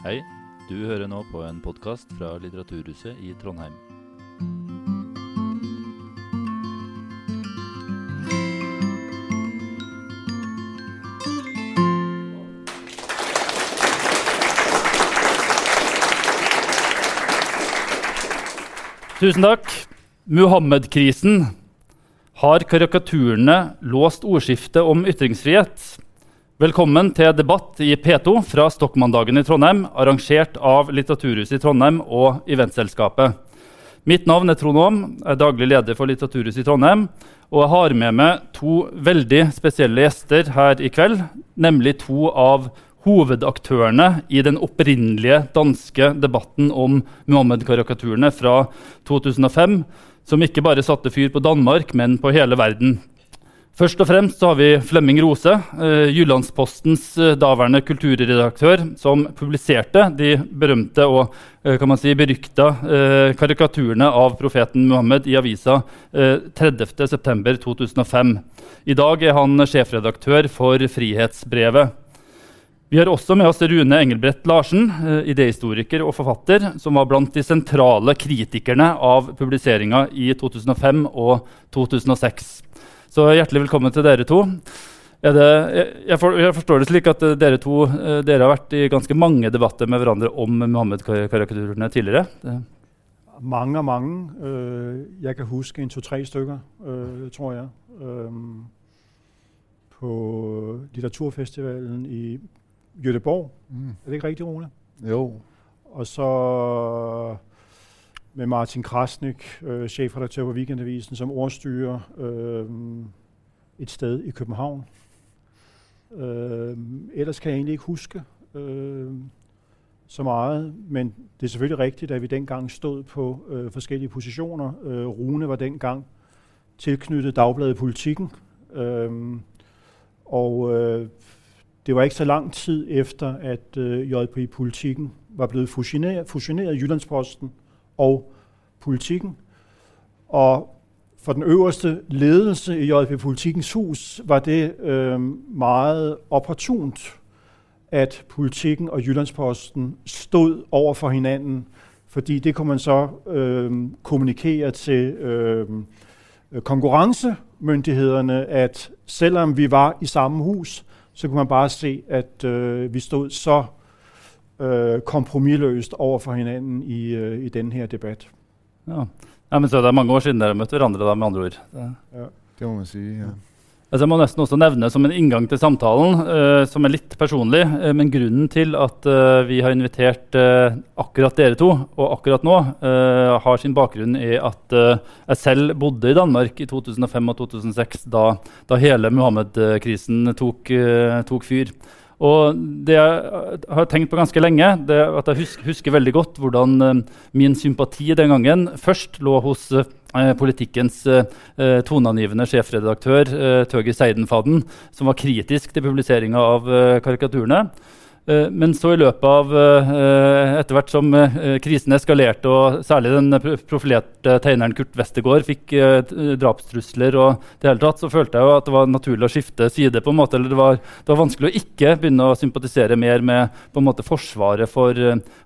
Hei, du hører nå på en podkast fra Litteraturhuset i Trondheim. Tusen takk. Muhammed-krisen. Har karikaturene låst ordskiftet om ytringsfrihet? Velkommen til debatt i P2 fra Stokmandagen i Trondheim, arrangert av Litteraturhuset i Trondheim og Eventselskapet. Mitt navn er Trond Aam, jeg er daglig leder for Litteraturhuset i Trondheim. Og jeg har med meg to veldig spesielle gjester her i kveld, nemlig to av hovedaktørene i den opprinnelige danske debatten om Muhammed-karikaturene fra 2005, som ikke bare satte fyr på Danmark, men på hele verden. Først og fremst så har vi Flemming Rose, eh, Jyllandspostens eh, daværende kulturredaktør, som publiserte de berømte og eh, kan man si, berykta eh, karikaturene av profeten Muhammed i avisa eh, 30.9.2005. I dag er han sjefredaktør for Frihetsbrevet. Vi har også med oss Rune Engelbrett Larsen, eh, idéhistoriker og forfatter, som var blant de sentrale kritikerne av publiseringa i 2005 og 2006. Så hjertelig velkommen til dere to. Det, jeg, for, jeg, forstår det slik at dere to eh, dere har vært i ganske mange debatter med hverandre om Muhammed-karikaturene tidligere. Det. Mange og mange. Uh, jeg kan huske en to-tre stykker, uh, tror jeg. Um, på litteraturfestivalen i Göteborg. Mm. Er det ikke rigtigt, Rune? Jo. Og så med Martin Krasnik, øh, chefredaktør på Weekendavisen, som ordstyrer øh, et sted i København. Øh, ellers kan jeg egentlig ikke huske øh, så meget, men det er selvfølgelig rigtigt, at vi dengang stod på øh, forskellige positioner. Øh, Rune var dengang tilknyttet Dagbladet Politikken, øh, og øh, det var ikke så lang tid efter, at øh, JP Politikken var blevet fusioneret, fusioneret i Jyllandsposten og politikken. Og for den øverste ledelse i JP Politikens hus var det øh, meget opportunt, at politikken og Jyllandsposten stod over for hinanden, fordi det kunne man så øh, kommunikere til øh, konkurrencemyndighederne, at selvom vi var i samme hus, så kunne man bare se, at øh, vi stod så øh, kompromisløst over for hinanden i, øh, i den her debat. Ja. ja. men så Det er mange år siden dere møtte hverandre, da, med andre ord. Ja, det må man si. ja. Altså, jeg må nesten også nevne som en inngang til samtalen, uh, som er litt personlig, uh, men grunnen til at uh, vi har invitert akkurat dere to, og akkurat nå, har sin bakgrunn i at jeg selv bodde i Danmark i 2005 og 2006, da, da hele Muhammed-krisen tok, tok fyr. Og det jeg eh, har tenkt på ganske lenge, det er at jeg husker, husker veldig godt hvordan uh, min sympati den gangen først lå hos uh, politikkens uh, toneangivende sjefredaktør uh, Tøger Seidenfaden, som var kritisk til publiseringa av karikaturene. Eh, men så i løpet av eh, etter hvert som eh, krisen eskalerte, og særlig den profilerte tegneren Kurt Westergård fikk drapstrusler, og det hele tatt, så følte jeg jo at det var naturlig å skifte side. på en måte, eller Det var, det var vanskelig å ikke begynne å sympatisere mer med på en måte forsvaret for,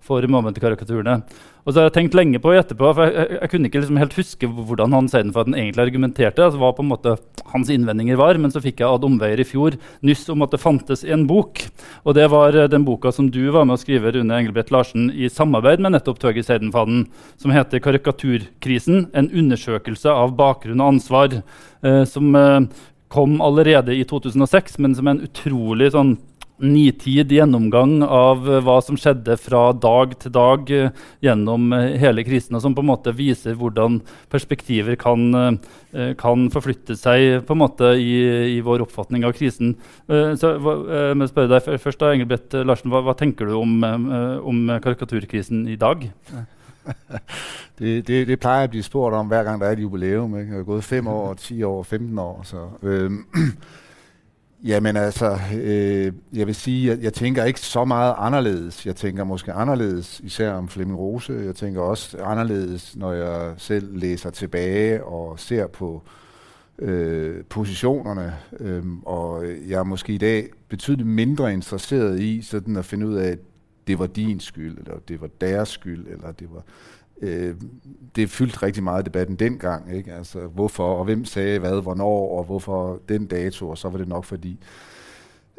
for Mohammed-karikaturene. Og så har jeg tenkt lenge på etterpå, for jeg, jeg, jeg kunne ikke liksom helt huske hvordan han Seidenfaden egentlig argumenterte. altså hva på en måte hans innvendinger var, Men så fikk jeg ad omveier i fjor nyss om at det fantes en bok. Og det var eh, den boka som du var med å skrive, Rune Engelbrett Larsen, i samarbeid med nettopp Tøge Seidenfaden, som heter 'Karikaturkrisen en undersøkelse av bakgrunn og ansvar', eh, som eh, kom allerede i 2006, men som er en utrolig sånn nitid gjennomgang av eh, hva som skjedde fra dag til dag eh, gjennom eh, hele krisen, og som på en måte viser hvordan perspektiver kan, kan forflytte seg på en måte i, i vår oppfatning av krisen. så jeg spørre deg først da, Engelbrett Larsen, hva, hva tenker du om, om karikaturkrisen i dag? det, det, det plejer at bli spurt om hver gang det er et jubileum. Ikke? Det har gått 5 år, 10 år, 15 år. Så, øhm, Jamen altså, øh, jeg vil sige, at jeg tænker ikke så meget anderledes. Jeg tænker måske anderledes, især om Flemming Rose. Jeg tænker også anderledes, når jeg selv læser tilbage og ser på øh, positionerne. Øh, og jeg er måske i dag betydeligt mindre interesseret i sådan at finde ud af det var din skyld, eller det var deres skyld, eller det var... Øh, det fyldte rigtig meget debatten dengang, ikke? Altså, hvorfor, og hvem sagde hvad, hvornår, og hvorfor den dato, og så var det nok fordi...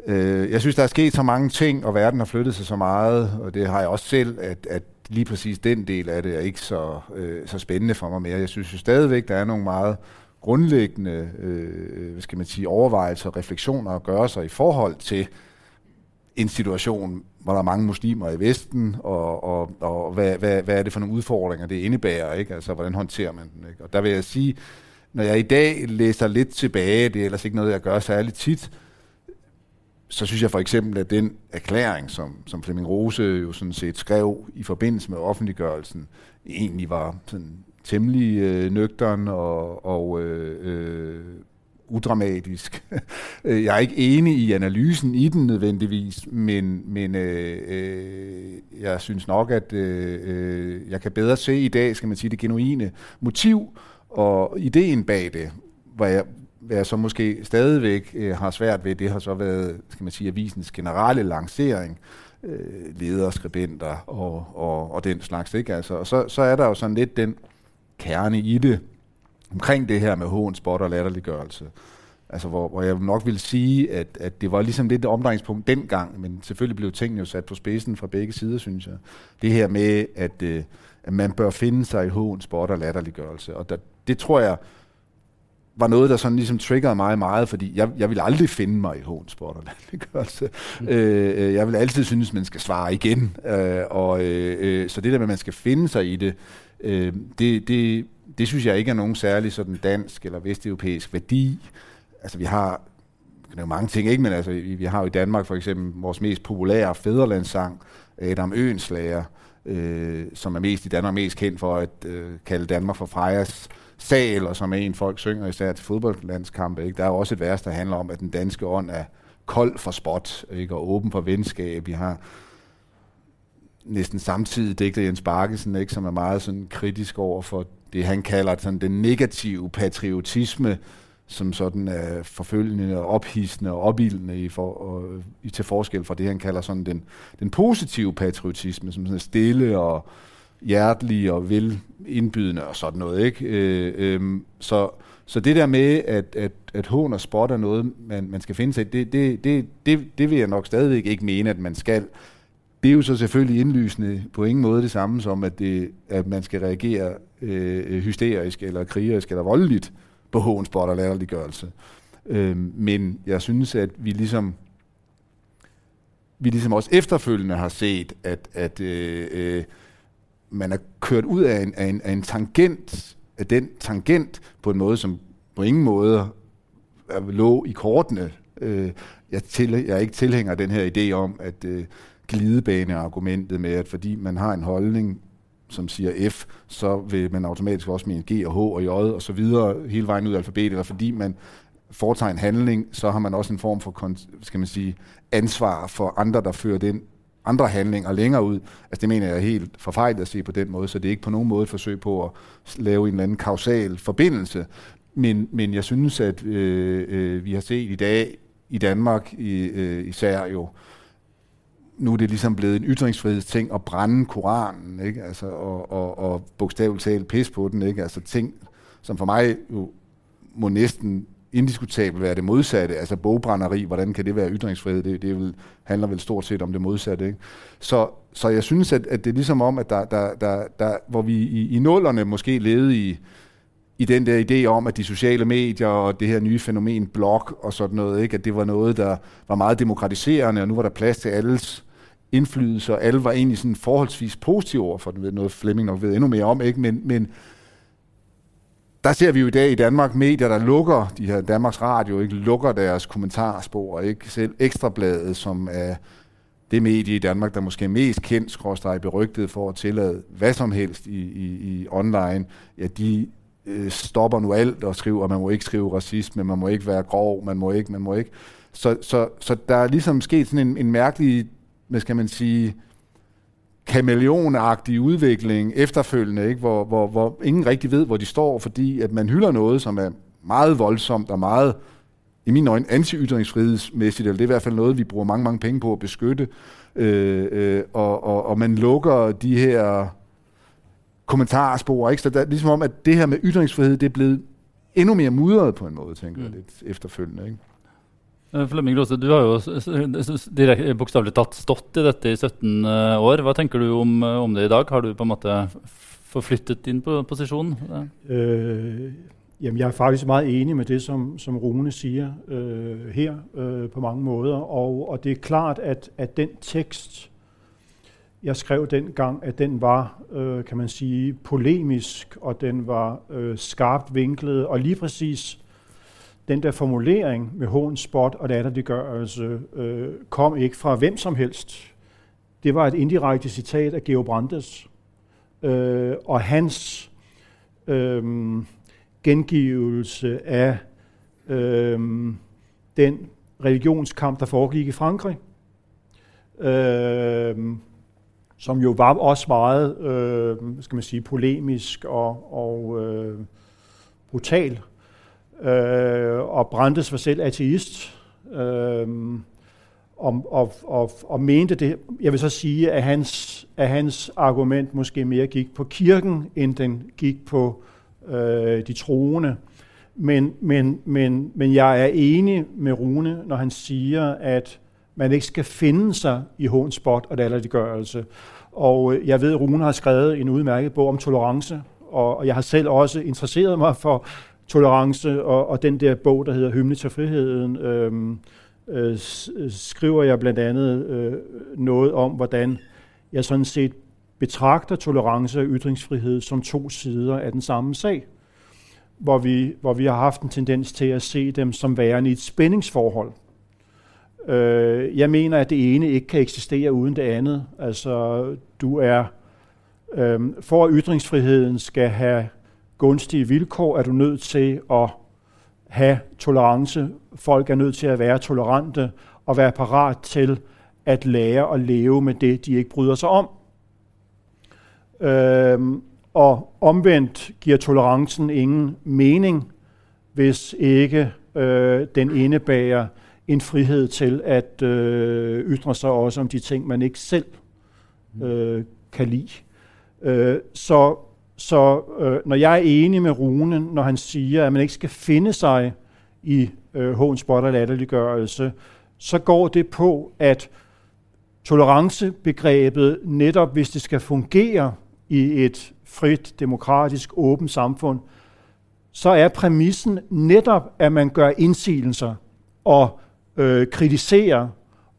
Øh, jeg synes, der er sket så mange ting, og verden har flyttet sig så meget, og det har jeg også selv, at, at lige præcis den del af det er ikke så, øh, så spændende for mig mere. Jeg synes jo stadigvæk, der er nogle meget grundlæggende øh, øh hvad skal man sige, overvejelser og refleksioner at gøre sig i forhold til en situation, hvor der er mange muslimer i Vesten, og, og, og hvad, hvad, hvad er det for nogle udfordringer, det indebærer, ikke? Altså, hvordan håndterer man den, ikke? Og der vil jeg sige, når jeg i dag læser lidt tilbage, det er ellers ikke noget, jeg gør særligt tit, så synes jeg for eksempel, at den erklæring, som, som Flemming Rose jo sådan set skrev i forbindelse med offentliggørelsen, egentlig var sådan temmelig øh, nøgteren og, og øh, øh, udramatisk. Øh, jeg er ikke enig i analysen i den nødvendigvis, men, men øh, øh, jeg synes nok, at øh, øh, jeg kan bedre se i dag, skal man sige, det genuine motiv og ideen bag det, hvor jeg, hvad jeg så måske stadigvæk øh, har svært ved, det har så været, skal man sige, avisens generelle lancering, øh, ledere, skribenter og, og, og den slags, ikke? Altså, og så, så er der jo sådan lidt den kerne i det, omkring det her med hån, spot og latterliggørelse. Altså, hvor, hvor jeg nok vil sige, at, at det var ligesom lidt et omdrejningspunkt dengang, men selvfølgelig blev tingene jo sat på spidsen fra begge sider, synes jeg. Det her med, at, øh, at man bør finde sig i hån, spot og latterliggørelse. Og der, det tror jeg var noget, der sådan ligesom triggerede mig meget, fordi jeg, jeg vil aldrig finde mig i hån, spot og latterliggørelse. Mm. Øh, jeg vil altid synes, man skal svare igen. Øh, og, øh, øh, så det der med, at man skal finde sig i det, øh, det, det, det synes jeg ikke er nogen særlig sådan dansk eller vesteuropæisk værdi. Altså vi har det er mange ting, ikke? men altså, vi, vi har jo i Danmark for eksempel vores mest populære fædrelandssang, Adam Øenslager, øh, som er mest i Danmark mest kendt for at øh, kalde Danmark for Frejas sal, og som er en folk synger især til fodboldlandskampe. Ikke? Der er jo også et vers, der handler om, at den danske ånd er kold for spot, ikke? og åben for venskab. Vi har næsten samtidig digter Jens Bakkesen, ikke? som er meget sådan kritisk over for det, han kalder sådan den negative patriotisme, som sådan er forfølgende og ophidsende og opildende i, for, og, i til forskel fra det, han kalder sådan den, den positive patriotisme, som sådan er stille og hjertelig og velindbydende og sådan noget. Ikke? Øh, øh, så, så det der med, at, at, at hån og spot er noget, man, man skal finde sig det, det, det, det, det vil jeg nok stadigvæk ikke mene, at man skal. Det er jo så selvfølgelig indlysende på ingen måde det samme som, at, det, at man skal reagere øh, hysterisk eller krigerisk eller voldeligt på hånspot og latterliggørelse. Øh, men jeg synes, at vi ligesom vi ligesom også efterfølgende har set, at, at øh, øh, man er kørt ud af en, af, en, af en tangent, af den tangent på en måde, som på ingen måde lå i kortene. Øh, jeg, til, jeg er ikke tilhænger af den her idé om, at øh, glidebane-argumentet med, at fordi man har en holdning, som siger F, så vil man automatisk også mene G og H og J og så videre hele vejen ud af alfabetet, eller fordi man foretager en handling, så har man også en form for skal man sige, ansvar for andre, der fører den andre handlinger længere ud. Altså det mener jeg er helt forfejlet at se på den måde, så det er ikke på nogen måde et forsøg på at lave en eller anden kausal forbindelse. Men, men jeg synes, at øh, øh, vi har set i dag i Danmark i, øh, især jo, nu er det ligesom blevet en ytringsfrihedsting at brænde Koranen, ikke? Altså, og, og, og bogstaveligt talt pis på den, ikke? Altså ting, som for mig jo må næsten indiskutabelt være det modsatte, altså bogbrænderi, hvordan kan det være ytringsfrihed? Det, det vil, handler vel stort set om det modsatte. Ikke? Så, så jeg synes, at, at det er ligesom om, at der, der, der, der hvor vi i, i nullerne måske levede i, i den der idé om, at de sociale medier og det her nye fænomen blog og sådan noget, ikke? at det var noget, der var meget demokratiserende, og nu var der plads til alles indflydelse, og alle var egentlig sådan forholdsvis positive over for den, ved noget Flemming nok ved endnu mere om, ikke? Men, men, der ser vi jo i dag i Danmark medier, der lukker, de her Danmarks Radio, ikke lukker deres kommentarspor, ikke selv Ekstrabladet, som er det medie i Danmark, der måske er mest kendt, skråstrej berygtet for at tillade hvad som helst i, i, i online, ja, de øh, stopper nu alt og skriver, at man må ikke skrive racisme, man må ikke være grov, man må ikke, man må ikke. Så, så, så der er ligesom sket sådan en, en mærkelig, hvad skal man sige, kameleonagtig udvikling efterfølgende, ikke? Hvor, hvor, hvor ingen rigtig ved, hvor de står, fordi at man hylder noget, som er meget voldsomt og meget i mine øjne anti-ytringsfrihedsmæssigt, eller det er i hvert fald noget, vi bruger mange, mange penge på at beskytte, øh, øh, og, og, og man lukker de her kommentarspor, ikke? Så der, ligesom om, at det her med ytringsfrihed, det er blevet endnu mere mudret på en måde, tænker mm. jeg lidt efterfølgende. Ikke? Eh, Flemming Rose, du har jo direkt, bokstavelig talt stått i dette i 17 eh, år. Hva tenker du om, eh, om, det i dag? Har du på en måte forflyttet din posisjon? Eh, øh, jamen, jeg er faktisk meget enig med det, som, som Rune sier øh, her øh, på mange måder. Og, og det er klart, at, at den tekst, jeg skrev dengang, at den var, øh, kan man sige, polemisk, og den var øh, skarpt vinklet, og lige præcis den der formulering med hån, spot og latterliggørelse altså, øh, kom ikke fra hvem som helst. Det var et indirekte citat af Georg Brandes, øh, og hans øh, gengivelse af øh, den religionskamp, der foregik i Frankrig, øh, som jo var også meget, øh, skal man sige, polemisk og, og øh, brutal. Øh, og Brandes var selv ateist. Øh, og, og, og, og mente det, jeg vil så sige, at hans, at hans argument måske mere gik på kirken, end den gik på øh, de troende. Men, men, men, men jeg er enig med Rune, når han siger, at man ikke skal finde sig i hånspot og latterliggørelse. Og øh, jeg ved, at Rune har skrevet en udmærket bog om tolerance, og jeg har selv også interesseret mig for tolerance, og, og den der bog, der hedder Hymne til friheden, øhm, øh, øh, skriver jeg blandt andet øh, noget om, hvordan jeg sådan set betragter tolerance og ytringsfrihed som to sider af den samme sag, hvor vi, hvor vi har haft en tendens til at se dem som værende i et spændingsforhold. Øh, jeg mener, at det ene ikke kan eksistere uden det andet. Altså, du er, øh, for at ytringsfriheden skal have gunstige vilkår, er du nødt til at have tolerance. Folk er nødt til at være tolerante og være parat til at lære at leve med det, de ikke bryder sig om. Øhm, og omvendt giver tolerancen ingen mening, hvis ikke øh, den indebærer en frihed til at øh, ytre sig også om de ting, man ikke selv øh, kan lide. Øh, så så øh, når jeg er enig med Rune, når han siger, at man ikke skal finde sig i øh, hån, spot og latterliggørelse, så går det på, at tolerancebegrebet, netop hvis det skal fungere i et frit, demokratisk, åbent samfund, så er præmissen netop, at man gør indsigelser og øh, kritiserer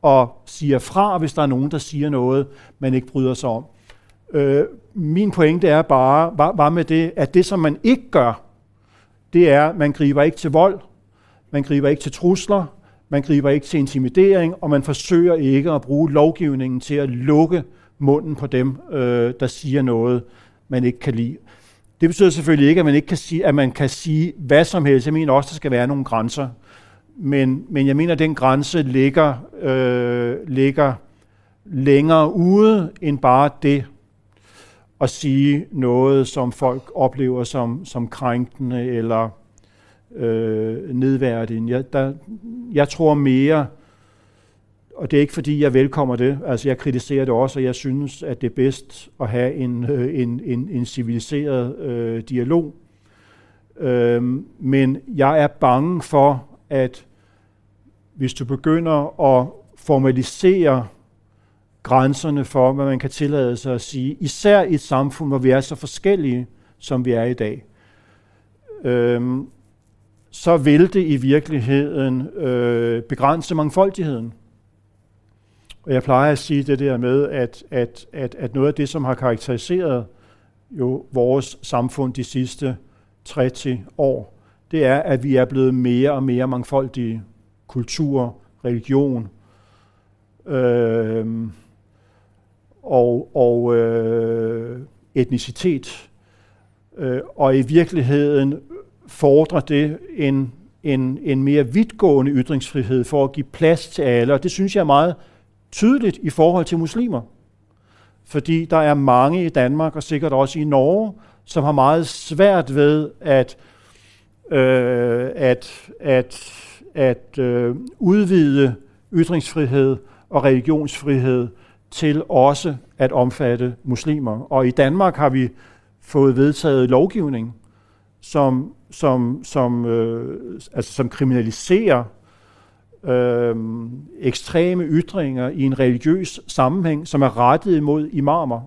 og siger fra, hvis der er nogen, der siger noget, man ikke bryder sig om. Øh, min pointe er bare, var, var med det, at det, som man ikke gør, det er, at man griber ikke til vold, man griber ikke til trusler, man griber ikke til intimidering, og man forsøger ikke at bruge lovgivningen til at lukke munden på dem, øh, der siger noget, man ikke kan lide. Det betyder selvfølgelig ikke, at man ikke kan sige, at man kan sige hvad som helst. Jeg mener også, at der skal være nogle grænser. Men, men jeg mener, at den grænse ligger, øh, ligger længere ude end bare det, at sige noget, som folk oplever som, som krænkende eller øh, nedværdigende. Jeg, der, jeg tror mere, og det er ikke fordi, jeg velkommer det, altså jeg kritiserer det også, og jeg synes, at det er bedst at have en, øh, en, en, en civiliseret øh, dialog. Øh, men jeg er bange for, at hvis du begynder at formalisere grænserne for, hvad man kan tillade sig at sige, især i et samfund, hvor vi er så forskellige, som vi er i dag, øhm, så vil det i virkeligheden øh, begrænse mangfoldigheden. Og jeg plejer at sige det der med, at, at, at, at noget af det, som har karakteriseret jo vores samfund de sidste 30 år, det er, at vi er blevet mere og mere mangfoldige. Kultur, religion, øh, og, og øh, etnicitet. Øh, og i virkeligheden fordrer det en, en, en mere vidtgående ytringsfrihed for at give plads til alle. Og det synes jeg er meget tydeligt i forhold til muslimer. Fordi der er mange i Danmark, og sikkert også i Norge, som har meget svært ved at, øh, at, at, at øh, udvide ytringsfrihed og religionsfrihed til også at omfatte muslimer. Og i Danmark har vi fået vedtaget lovgivning, som, som, som, øh, altså, som kriminaliserer øh, ekstreme ytringer i en religiøs sammenhæng, som er rettet imod imamer.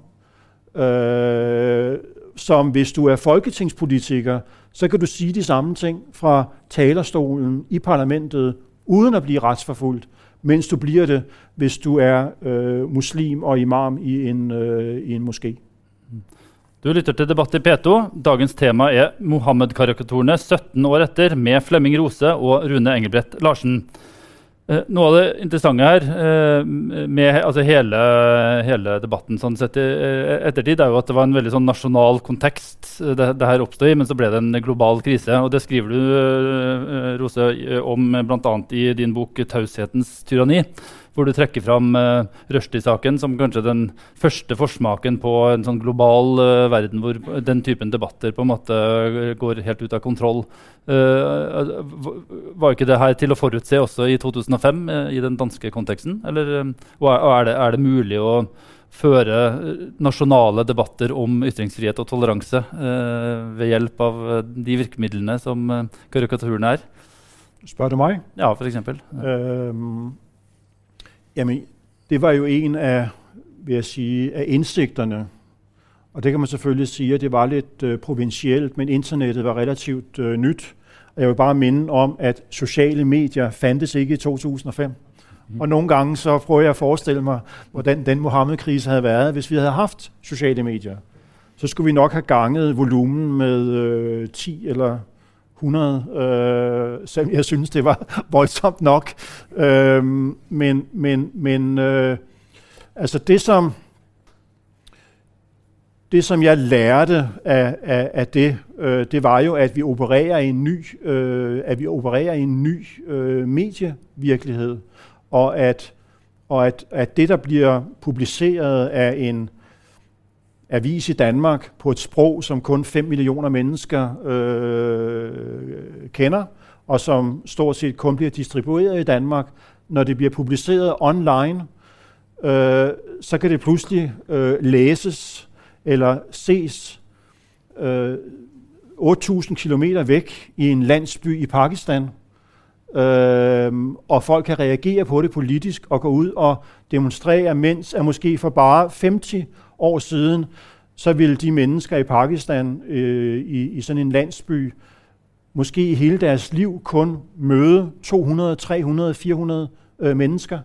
Øh, som hvis du er folketingspolitiker, så kan du sige de samme ting fra talerstolen i parlamentet, uden at blive retsforfulgt, mens du bliver det, hvis du er øh, muslim og imam i en, øh, i en moské. Du lytter til Debatt i P2. Dagens tema er Mohammed-karikaturene 17 år etter med Flemming Rose og Rune Engelbrett Larsen. Eh, noe av det interessante her eh, med altså hele, hele, debatten sånn sett i eh, ettertid, er jo at det var en veldig sånn nasjonal kontekst det, det her oppstod i, men så ble det en global krise. og Det skriver du Rose, om bl.a. i din bok 'Taushetens tyranni' hvor du trekker fram uh, Rushdie-saken som kanskje den første forsmaken på en sånn global uh, verden hvor den typen debatter på en måte uh, går helt ut av kontroll. Uh, var ikke det her til å forutse også i 2005 i den danske konteksten? Eller, og er, det, er det mulig å føre nasjonale debatter om ytringsfrihet og toleranse ved hjelp av de virkemidlene som karikaturene er? Spør du meg? Ja, for eksempel. Jamen, det var jo en af, vil jeg sige, af indsigterne. Og det kan man selvfølgelig sige, at det var lidt øh, provincielt, men internettet var relativt øh, nyt. Og jeg vil bare minde om, at sociale medier fandtes ikke i 2005. Mm. Og nogle gange så prøver jeg at forestille mig, hvordan den Mohammed-krise havde været, hvis vi havde haft sociale medier. Så skulle vi nok have ganget volumen med øh, 10 eller 100, øh, selvom jeg synes, det var voldsomt nok. Øh, men men, men øh, altså det, som det, som jeg lærte af, af, af det, øh, det var jo, at vi opererer i en ny, øh, at vi opererer i en ny øh, medievirkelighed, og at og at, at det, der bliver publiceret af en avis i Danmark på et sprog, som kun 5 millioner mennesker øh, kender, og som stort set kun bliver distribueret i Danmark, når det bliver publiceret online, øh, så kan det pludselig øh, læses eller ses øh, 8.000 km væk i en landsby i Pakistan, øh, og folk kan reagere på det politisk og gå ud og demonstrere, mens at måske for bare 50 år siden, så ville de mennesker i Pakistan øh, i, i sådan en landsby måske i hele deres liv kun møde 200, 300, 400 øh, mennesker.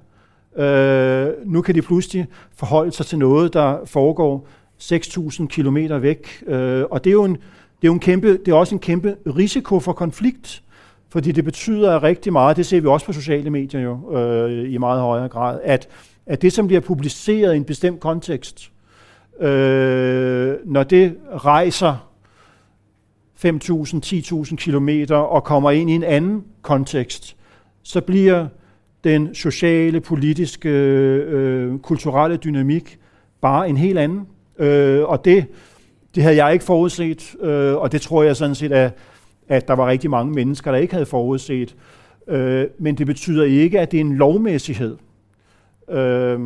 Øh, nu kan de pludselig forholde sig til noget, der foregår 6.000 km væk. Øh, og det er, jo en, det, er jo en kæmpe, det er også en kæmpe risiko for konflikt, fordi det betyder rigtig meget, det ser vi også på sociale medier jo øh, i meget højere grad, at, at det, som bliver publiceret i en bestemt kontekst, øh, når det rejser 5.000, 10.000 kilometer og kommer ind i en anden kontekst, så bliver den sociale, politiske, øh, kulturelle dynamik bare en helt anden. Øh, og det, det havde jeg ikke forudset, øh, og det tror jeg sådan set, at, at der var rigtig mange mennesker, der ikke havde forudset. Øh, men det betyder ikke, at det er en lovmæssighed. Øh,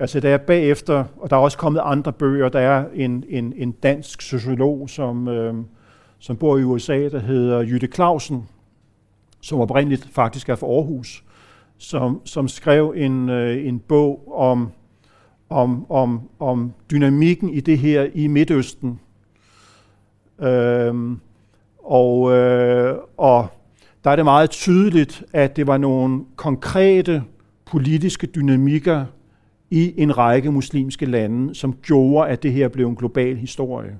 Altså der er bagefter, og der er også kommet andre bøger, der er en, en, en dansk sociolog, som, øh, som bor i USA, der hedder Jytte Clausen, som oprindeligt faktisk er fra Aarhus, som, som skrev en, øh, en bog om, om, om, om dynamikken i det her i Midtøsten. Øhm, og, øh, og der er det meget tydeligt, at det var nogle konkrete politiske dynamikker, i en række muslimske lande, som gjorde, at det her blev en global historie.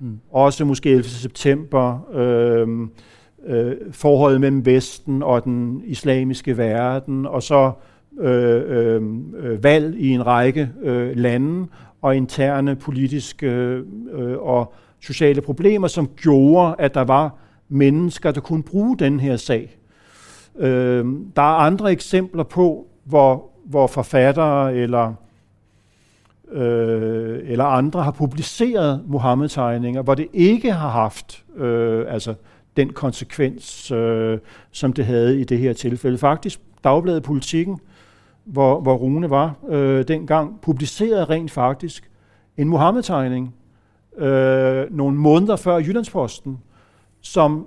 Mm. Også måske 11. september, øh, øh, forholdet mellem Vesten og den islamiske verden, og så øh, øh, øh valg i en række øh, lande, og interne politiske øh, og sociale problemer, som gjorde, at der var mennesker, der kunne bruge den her sag. Øh, der er andre eksempler på, hvor hvor forfattere eller, øh, eller andre har publiceret Mohammed-tegninger, hvor det ikke har haft, øh, altså den konsekvens, øh, som det havde i det her tilfælde. Faktisk, Dagbladet Politikken, hvor, hvor Rune var øh, dengang, publicerede rent faktisk en Mohammed-tegning øh, nogle måneder før Jyllandsposten, som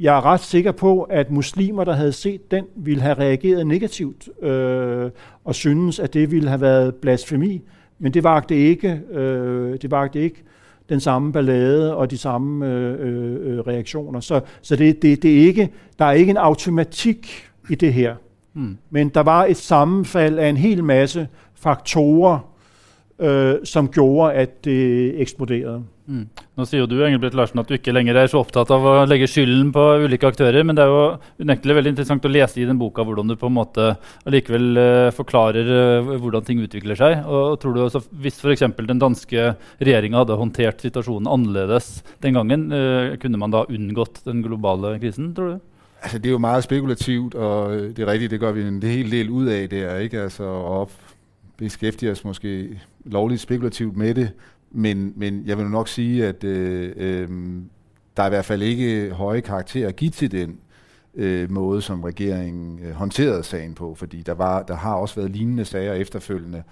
jeg er ret sikker på, at muslimer, der havde set den, ville have reageret negativt øh, og synes, at det ville have været blasfemi. Men det vagte ikke, øh, det vagte ikke den samme ballade og de samme øh, øh, reaktioner. Så, så det, det, det er ikke, der er ikke en automatik i det her. Mm. Men der var et sammenfald af en hel masse faktorer, øh, som gjorde, at det eksploderede. Mm. Nå sier jo du Engelbrekt Larsen, at du ikke lenger er så opptatt av å legge skylden på ulike aktører, men det er jo unektelig veldig interessant å lese i den boka hvordan du på en måte allikevel uh, forklarer uh, hvordan ting utvikler seg. Og, tror du også, Hvis f.eks. den danske regjeringa hadde håndtert situasjonen annerledes den gangen, uh, kunne man da unngått den globale krisen, tror du? Altså, det er jo meget spekulativt, og det er rigtigt, det gør vi en hel del ud af der, ikke? Altså, og beskæftige os måske lovligt spekulativt med det, men, men jeg vil nok sige, at øh, øh, der er i hvert fald ikke høje karakterer at give til den øh, måde, som regeringen øh, håndterede sagen på, fordi der, var, der har også været lignende sager efterfølgende,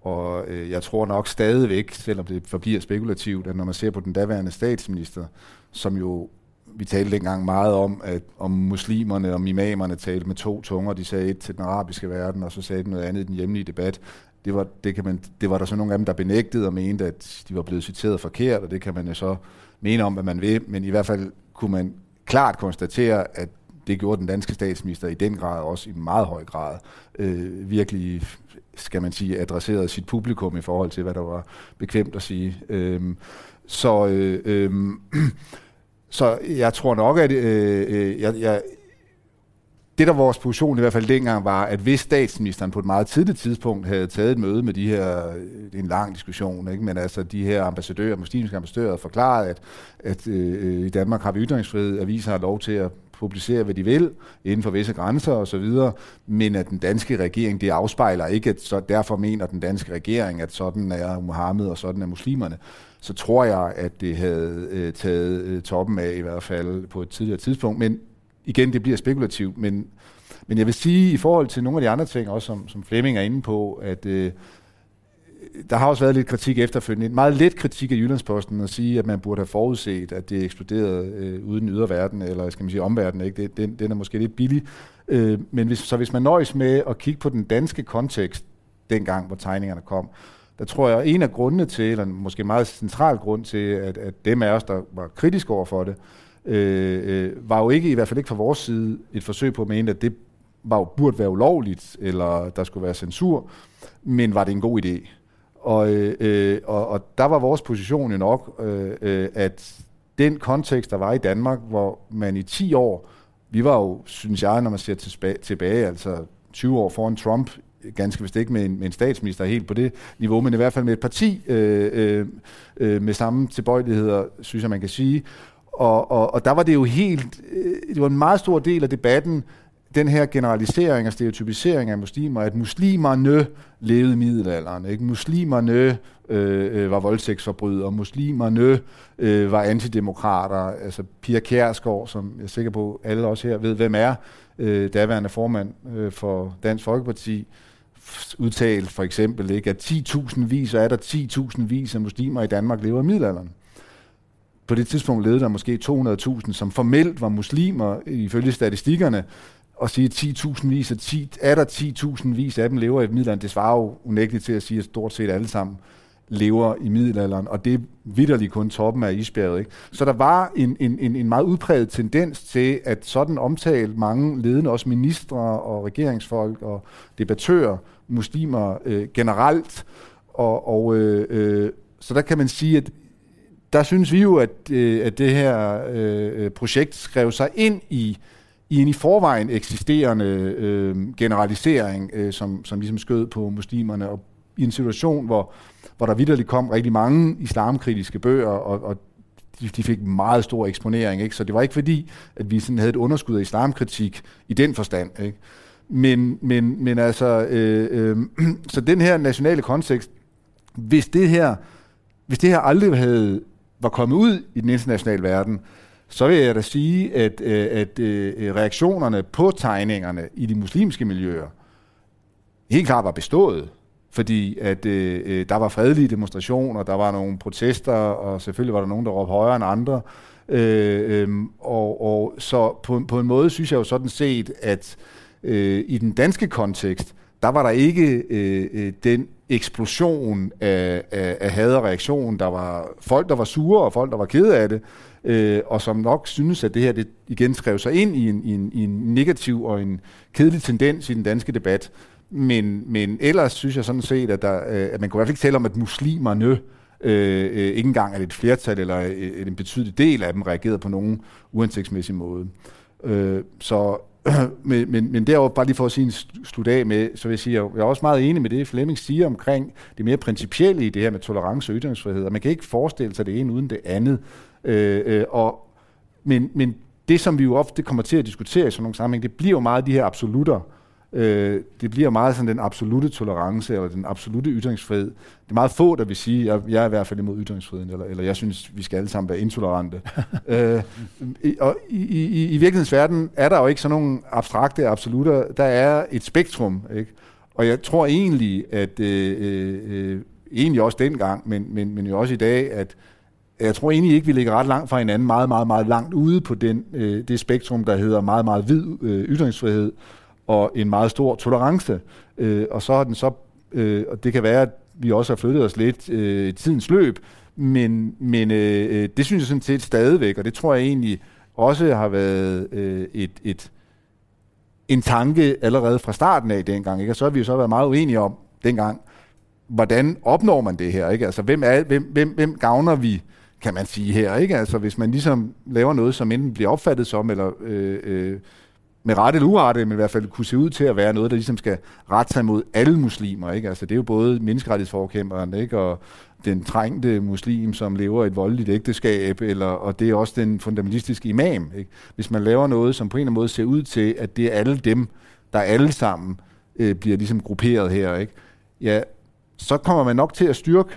og øh, jeg tror nok stadigvæk, selvom det forbliver spekulativt, at når man ser på den daværende statsminister, som jo vi talte dengang meget om, at om muslimerne og imamerne talte med to tunger. De sagde et til den arabiske verden, og så sagde de noget andet i den hjemlige debat det var, det, kan man, det var der så nogle af dem, der benægtede og mente, at de var blevet citeret forkert, og det kan man jo så mene om, hvad man vil, men i hvert fald kunne man klart konstatere, at det gjorde den danske statsminister i den grad, også i meget høj grad, øh, virkelig, skal man sige, adresserede sit publikum i forhold til, hvad der var bekvemt at sige. Øh, så, øh, øh, så jeg tror nok, at øh, øh jeg, jeg, det, der var vores position i hvert fald dengang, var, at hvis statsministeren på et meget tidligt tidspunkt havde taget et møde med de her, det er en lang diskussion, ikke? men altså de her ambassadører, muslimske ambassadører, forklaret, at, at øh, øh, i Danmark har vi ytringsfrihed, aviser har lov til at publicere, hvad de vil, inden for visse grænser osv., men at den danske regering, det afspejler ikke, at så derfor mener den danske regering, at sådan er Mohammed og sådan er muslimerne, så tror jeg, at det havde øh, taget øh, toppen af i hvert fald på et tidligere tidspunkt. Men igen, det bliver spekulativt, men, men jeg vil sige i forhold til nogle af de andre ting, også som, som Flemming er inde på, at øh, der har også været lidt kritik efterfølgende. En meget let kritik af Jyllandsposten at sige, at man burde have forudset, at det eksploderede øh, uden yderverden, eller skal man sige omverden. Ikke? Det, den, den er måske lidt billig. Øh, men hvis, så hvis man nøjes med at kigge på den danske kontekst, dengang hvor tegningerne kom, der tror jeg, at en af grundene til, eller måske en meget central grund til, at, at dem af os, der var kritiske over for det, øh, Øh, øh, var jo ikke, i hvert fald ikke fra vores side, et forsøg på at mene, at det var jo, burde være ulovligt, eller der skulle være censur, men var det en god idé? Og, øh, øh og, og der var vores position jo nok, øh, øh, at den kontekst, der var i Danmark, hvor man i 10 år, vi var jo, synes jeg, når man ser tilbage, tilbage altså 20 år foran Trump, ganske vist ikke med en, med en statsminister helt på det niveau, men i hvert fald med et parti øh, øh, øh med samme tilbøjeligheder, synes jeg, man kan sige, og, og, og der var det jo helt, øh, det var en meget stor del af debatten, den her generalisering og stereotypisering af muslimer, at muslimerne levede i middelalderen, ikke? muslimerne øh, øh, var voldtægtsforbrydere, muslimerne øh, var antidemokrater, altså Pia Kjærsgaard, som jeg er sikker på, alle også her ved, hvem er, øh, daværende formand øh, for Dansk Folkeparti, udtalt for eksempel, ikke, at 10.000 vis, er der 10.000 vis af muslimer i Danmark lever i middelalderen på det tidspunkt levede der måske 200.000, som formelt var muslimer ifølge statistikkerne, og sige 10.000 vis og 10, er der 10.000 vis af dem lever i middelalderen, det svarer jo unægteligt til at sige, at stort set alle sammen lever i middelalderen, og det er vidderligt kun toppen af isbjerget. Ikke? Så der var en, en, en, en meget udpræget tendens til, at sådan omtalt mange ledende, også ministre og regeringsfolk og debattører, muslimer øh, generelt, og, og øh, øh, så der kan man sige, at der synes vi jo, at, øh, at det her øh, øh, projekt skrev sig ind i, i en i forvejen eksisterende øh, generalisering, øh, som, som ligesom skød på muslimerne, og i en situation, hvor, hvor der vidderligt kom rigtig mange islamkritiske bøger, og, og de, de fik meget stor eksponering. Ikke? Så det var ikke fordi, at vi sådan havde et underskud af islamkritik i den forstand. Ikke? Men, men, men altså, øh, øh, så den her nationale kontekst, hvis det her, hvis det her aldrig havde var kommet ud i den internationale verden, så vil jeg da sige, at, øh, at øh, reaktionerne på tegningerne i de muslimske miljøer helt klart var bestået. Fordi at øh, øh, der var fredelige demonstrationer, der var nogle protester, og selvfølgelig var der nogen, der råbte højere end andre. Øh, øh, og, og så på, på en måde synes jeg jo sådan set, at øh, i den danske kontekst, der var der ikke øh, den eksplosion af, af, af had og reaktion. Der var folk, der var sure, og folk, der var kede af det, øh, og som nok synes, at det her det igen skrev sig ind i en, i, en, i en negativ og en kedelig tendens i den danske debat. Men, men ellers synes jeg sådan set, at, der, øh, at man kunne i hvert fald ikke tale om, at muslimerne øh, øh, ikke engang er et flertal eller øh, en betydelig del af dem reagerede på nogen uansigtsmæssig måde. Øh, så men, men, men derover bare lige for at sige en slut af med, så vil jeg sige, at jeg er også meget enig med det, Flemming siger omkring det mere principielle i det her med tolerance og ytringsfrihed. Og man kan ikke forestille sig det ene uden det andet. Øh, øh, og, men, men det, som vi jo ofte kommer til at diskutere i sådan nogle sammenhæng, det bliver jo meget de her absolutter. Øh, det bliver meget sådan den absolute tolerance, eller den absolute ytringsfrihed. Det er meget få, der vil sige, at jeg er i hvert fald imod ytringsfriheden, eller, eller jeg synes, vi skal alle sammen være intolerante. øh, og i, i, i virkelighedens verden er der jo ikke sådan nogle abstrakte absolutter. Der er et spektrum, ikke? Og jeg tror egentlig, at øh, øh, egentlig også dengang, men, men, men jo også i dag, at jeg tror egentlig ikke, vi ligger ret langt fra hinanden, meget, meget, meget langt ude på den, øh, det spektrum, der hedder meget, meget vid øh, ytringsfrihed, og en meget stor tolerance. Øh, og så har den så, øh, og det kan være, at vi også har flyttet os lidt øh, i tidens løb, men, men øh, øh, det synes jeg sådan set stadigvæk, og det tror jeg egentlig også har været øh, et, et, en tanke allerede fra starten af dengang. Ikke? Og så har vi jo så været meget uenige om dengang, hvordan opnår man det her? Ikke? Altså, hvem, er, hvem, hvem, hvem gavner vi, kan man sige her? Ikke? Altså, hvis man ligesom laver noget, som enten bliver opfattet som, eller øh, øh, med rette eller urette, men i hvert fald kunne se ud til at være noget, der ligesom skal rette sig mod alle muslimer. Ikke? Altså, det er jo både menneskerettighedsforkæmperen ikke? og den trængte muslim, som lever et voldeligt ægteskab, eller, og det er også den fundamentalistiske imam. Ikke? Hvis man laver noget, som på en eller anden måde ser ud til, at det er alle dem, der alle sammen øh, bliver ligesom grupperet her, ikke? ja, så kommer man nok til at styrke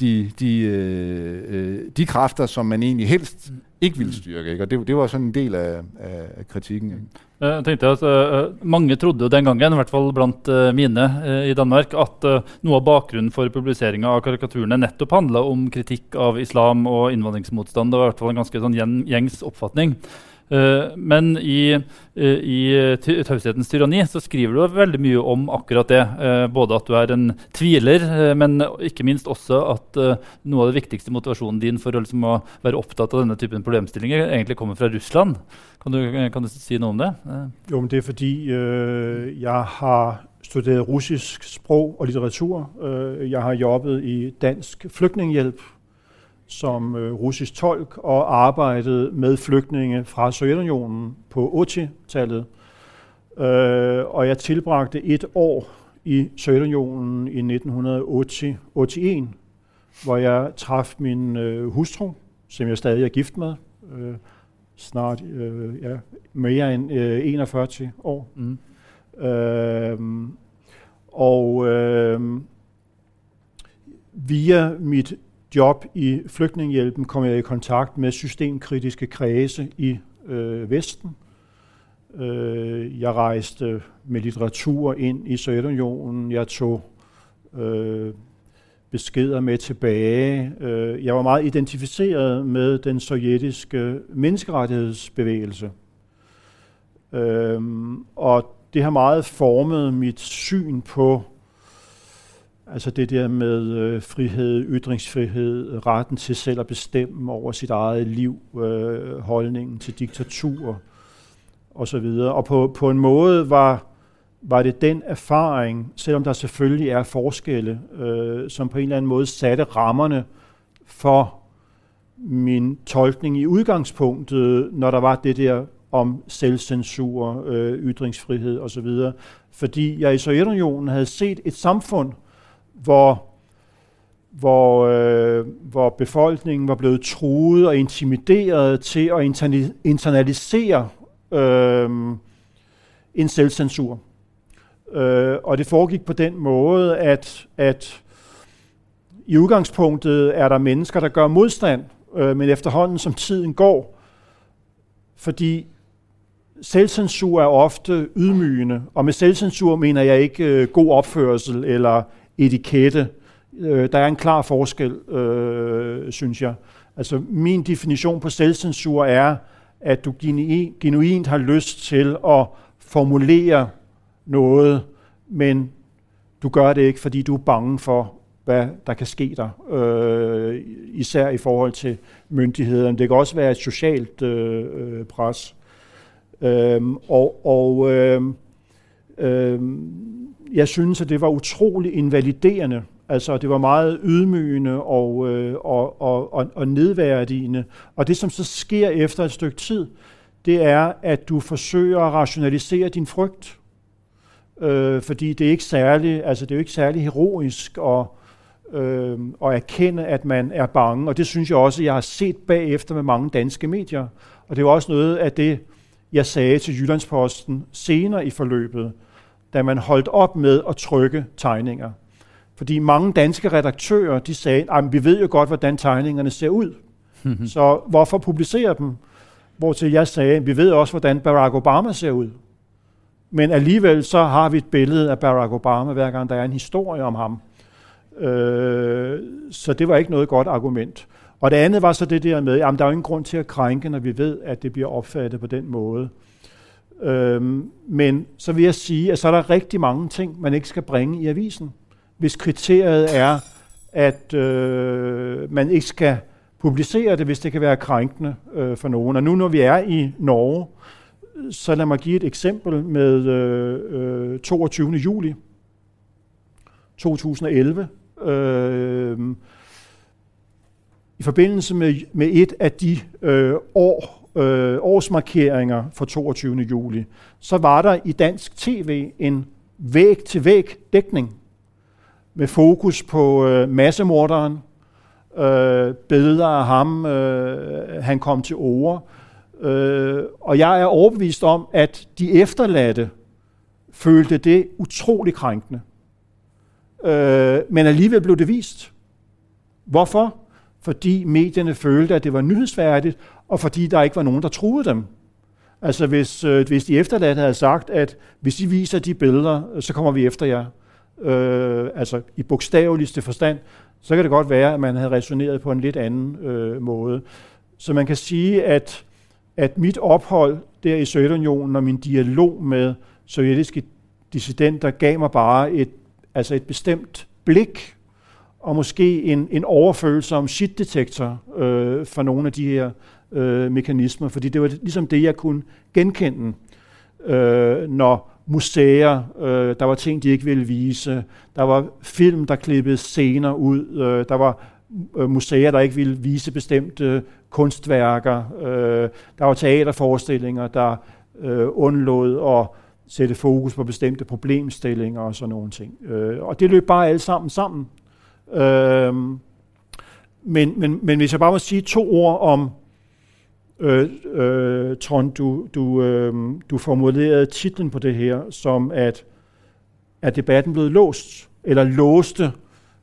de, de, øh, øh, de kræfter, som man egentlig helst ikke ville styrke. Ikke? Og det, det var sådan en del af, af kritikken. Ikke? Eh, jeg tenkte at uh, Mange trodde jo den gangen, i hvert fall blant uh, mine uh, i Danmark, at noe av bakgrunnen for publiseringa av karikaturene nettopp handla om kritikk av islam og innvandringsmotstand. Det var i hvert fall en ganske sånn gjengs oppfatning. Uh, men i, uh, i eh, Taushetens tyranni så skriver du veldig mye om akkurat det. Uh, både at du er en tviler, men ikke minst også at noe av det viktigste motivasjonen din for liksom, å være opptatt av denne typen problemstillinger egentlig kommer fra Russland. Kan du, kan du si noe om det? Jo, men det er fordi jeg har studeret russisk språk og litteratur. jeg har jobbet i Dansk Flygtninghjelp som øh, russisk tolk og arbejdede med flygtninge fra Sovjetunionen på 80-tallet. Øh, og jeg tilbragte et år i Sovjetunionen i 1980, hvor jeg traf min øh, hustru, som jeg stadig er gift med, snart ja, mere end øh, 41 år. Mm. Øh, og øh, via mit job i flygtningehjælpen kom jeg i kontakt med systemkritiske kredse i øh, Vesten. Øh, jeg rejste med litteratur ind i Sovjetunionen. Jeg tog øh, beskeder med tilbage. Øh, jeg var meget identificeret med den sovjetiske menneskerettighedsbevægelse. Øh, og det har meget formet mit syn på Altså det der med øh, frihed, ytringsfrihed, retten til selv at bestemme over sit eget liv, øh, holdningen til diktatur og så videre. Og på, på en måde var, var det den erfaring, selvom der selvfølgelig er forskelle, øh, som på en eller anden måde satte rammerne for min tolkning i udgangspunktet, når der var det der om selvcensur, øh, ytringsfrihed osv. Fordi jeg i Sovjetunionen havde set et samfund, hvor, hvor, øh, hvor befolkningen var blevet truet og intimideret til at internalisere øh, en selvcensur. Øh, og det foregik på den måde, at, at i udgangspunktet er der mennesker, der gør modstand, øh, men efterhånden som tiden går, fordi selvcensur er ofte ydmygende, og med selvcensur mener jeg ikke øh, god opførsel eller etikette. Øh, der er en klar forskel, øh, synes jeg. Altså min definition på selvcensur er, at du genuint har lyst til at formulere noget, men du gør det ikke, fordi du er bange for, hvad der kan ske der, øh, især i forhold til myndighederne. Det kan også være et socialt øh, øh pres. Øhm, og og øh, øh, jeg synes, at det var utrolig invaliderende. Altså, det var meget ydmygende og, øh, og, og, og, og nedværdigende. Og det, som så sker efter et stykke tid, det er, at du forsøger at rationalisere din frygt. Øh, fordi det er ikke særlig, altså det er jo ikke særlig heroisk at, øh, at erkende, at man er bange. Og det synes jeg også, jeg har set bagefter med mange danske medier. Og det er jo også noget af det, jeg sagde til Jyllandsposten senere i forløbet, da man holdt op med at trykke tegninger. Fordi mange danske redaktører, de sagde, at vi ved jo godt, hvordan tegningerne ser ud. så hvorfor publicere dem? Hvortil jeg sagde, vi ved også, hvordan Barack Obama ser ud. Men alligevel så har vi et billede af Barack Obama, hver gang der er en historie om ham. Øh, så det var ikke noget godt argument. Og det andet var så det der med, at der er ingen grund til at krænke, når vi ved, at det bliver opfattet på den måde. Øhm, men så vil jeg sige, at så er der rigtig mange ting, man ikke skal bringe i avisen. Hvis kriteriet er, at øh, man ikke skal publicere det, hvis det kan være krænkende øh, for nogen. Og nu når vi er i Norge, så lad mig give et eksempel med øh, øh, 22. juli 2011. Øh, i forbindelse med, med et af de øh, år, øh, årsmarkeringer for 22. juli, så var der i dansk tv en væg-til-væg dækning med fokus på øh, massemorderen, øh, billeder af ham, øh, han kom til ord. Øh, og jeg er overbevist om, at de efterladte følte det utrolig krænkende. Øh, men alligevel blev det vist. Hvorfor? fordi medierne følte, at det var nyhedsværdigt, og fordi der ikke var nogen, der troede dem. Altså hvis, øh, hvis de efterladte havde sagt, at hvis I viser de billeder, øh, så kommer vi efter jer, øh, altså i bogstaveligste forstand, så kan det godt være, at man havde resoneret på en lidt anden øh, måde. Så man kan sige, at, at mit ophold der i Sovjetunionen og min dialog med sovjetiske dissidenter gav mig bare et, altså et bestemt blik og måske en, en overfølsom shit-detektor øh, for nogle af de her øh, mekanismer, fordi det var ligesom det, jeg kunne genkende, øh, når museer, øh, der var ting, de ikke ville vise, der var film, der klippede scener ud, øh, der var øh, museer, der ikke ville vise bestemte kunstværker, øh, der var teaterforestillinger, der øh, undlod at sætte fokus på bestemte problemstillinger og sådan nogle ting. Øh, og det løb bare alle sammen sammen. Øh, men, men, men hvis jeg bare må sige to ord om, øh, øh, Trond, du, du, øh, du formulerede titlen på det her som, at er debatten blevet låst, eller låste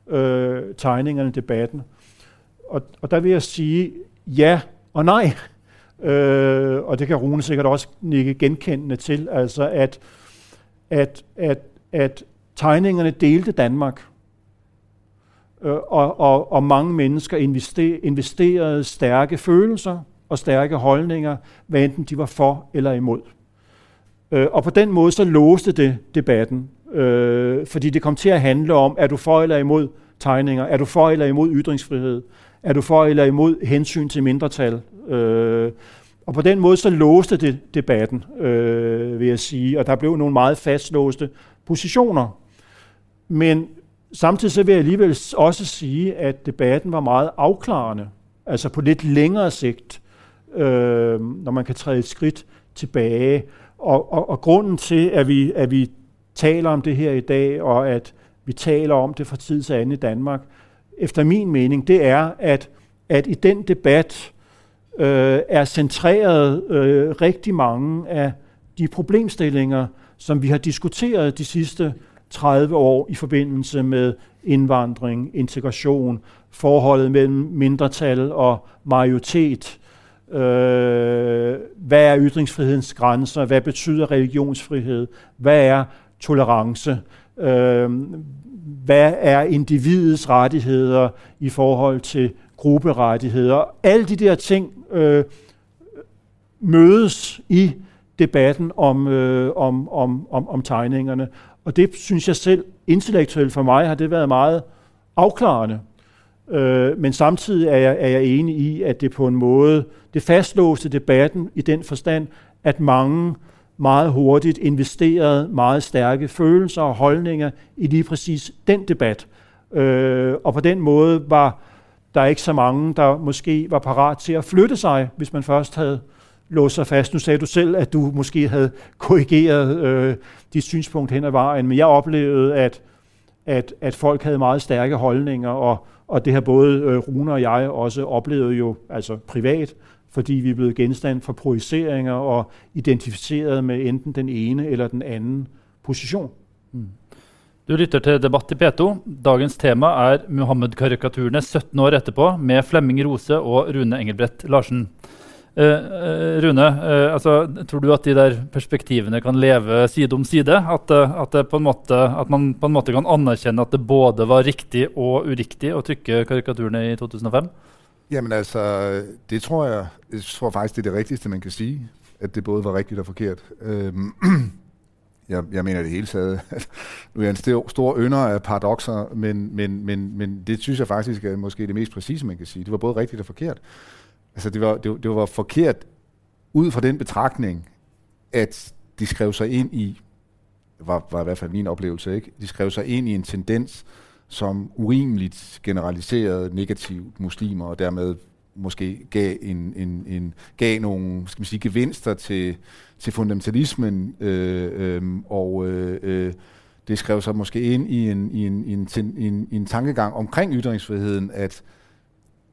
øh, tegningerne debatten. Og, og der vil jeg sige ja og nej. Øh, og det kan Rune sikkert også nikke genkendende til, altså at, at, at, at tegningerne delte Danmark øh, og, og, og mange mennesker investerede stærke følelser og stærke holdninger, hvad enten de var for eller imod. Øh, og på den måde så låste det debatten, øh, fordi det kom til at handle om, er du for eller imod tegninger, er du for eller imod ytringsfrihed, er du for eller imod hensyn til mindretal. Øh, og på den måde så låste det debatten, øh, vil jeg sige, og der blev nogle meget fastlåste positioner. Men Samtidig så vil jeg alligevel også sige, at debatten var meget afklarende, altså på lidt længere sigt, øh, når man kan træde et skridt tilbage. Og, og, og grunden til, at vi, at vi taler om det her i dag, og at vi taler om det fra tid til anden i Danmark, efter min mening, det er, at, at i den debat øh, er centreret øh, rigtig mange af de problemstillinger, som vi har diskuteret de sidste 30 år i forbindelse med indvandring, integration, forholdet mellem mindretal og majoritet, Øh, hvad er ytringsfrihedens grænser? Hvad betyder religionsfrihed? Hvad er tolerance? Øh, hvad er individets rettigheder i forhold til grupperettigheder? Alle de der ting øh, mødes i debatten om, øh, om, om, om, om tegningerne. Og det synes jeg selv, intellektuelt for mig, har det været meget afklarende. Øh, men samtidig er jeg, er jeg enig i, at det på en måde, det fastlåste debatten i den forstand, at mange meget hurtigt investerede meget stærke følelser og holdninger i lige præcis den debat. Øh, og på den måde var der ikke så mange, der måske var parat til at flytte sig, hvis man først havde låst sig fast. Nu sagde du selv, at du måske havde korrigeret øh, dit synspunkt hen ad vejen, men jeg oplevede, at, at, at folk havde meget stærke holdninger, og, og det har både øh, Rune og jeg også oplevet jo altså privat, fordi vi er blevet genstand for projiceringer og identificeret med enten den ene eller den anden position. Mm. Du lytter til Debatt i P2. Dagens tema er Muhammed-karikaturene 17 år etterpå med Flemming Rose og Rune Engelbrett Larsen. Eh, eh, Rune, eh, altså, tror du at de der perspektivene kan leve side om side? At, eh, at, måte, at, man på en måte kan anerkjenne at det både var riktig og uriktig å trykke karikaturene i 2005? Jamen altså, det tror jeg, jeg tror faktisk, det er det riktigste man kan si. At det både var riktig og forkert. Um, jeg, jeg mener det hele taget. nu er jeg en stor, stor ynder af paradoxer, men, men, men, men det synes jeg faktisk er måske det mest præcise, man kan sige. Det var både rigtigt og forkert. Altså, det var, det, det var forkert ud fra den betragtning, at de skrev sig ind i, var, var i hvert fald min oplevelse, ikke? de skrev sig ind i en tendens, som urimeligt generaliserede negativt muslimer, og dermed måske gav, en, en, en, gav nogle skal man sige, gevinster til, til fundamentalismen, øh, øh, og øh, øh, det skrev sig måske ind i en, i en, i en, i en, i en tankegang omkring ytringsfriheden, at,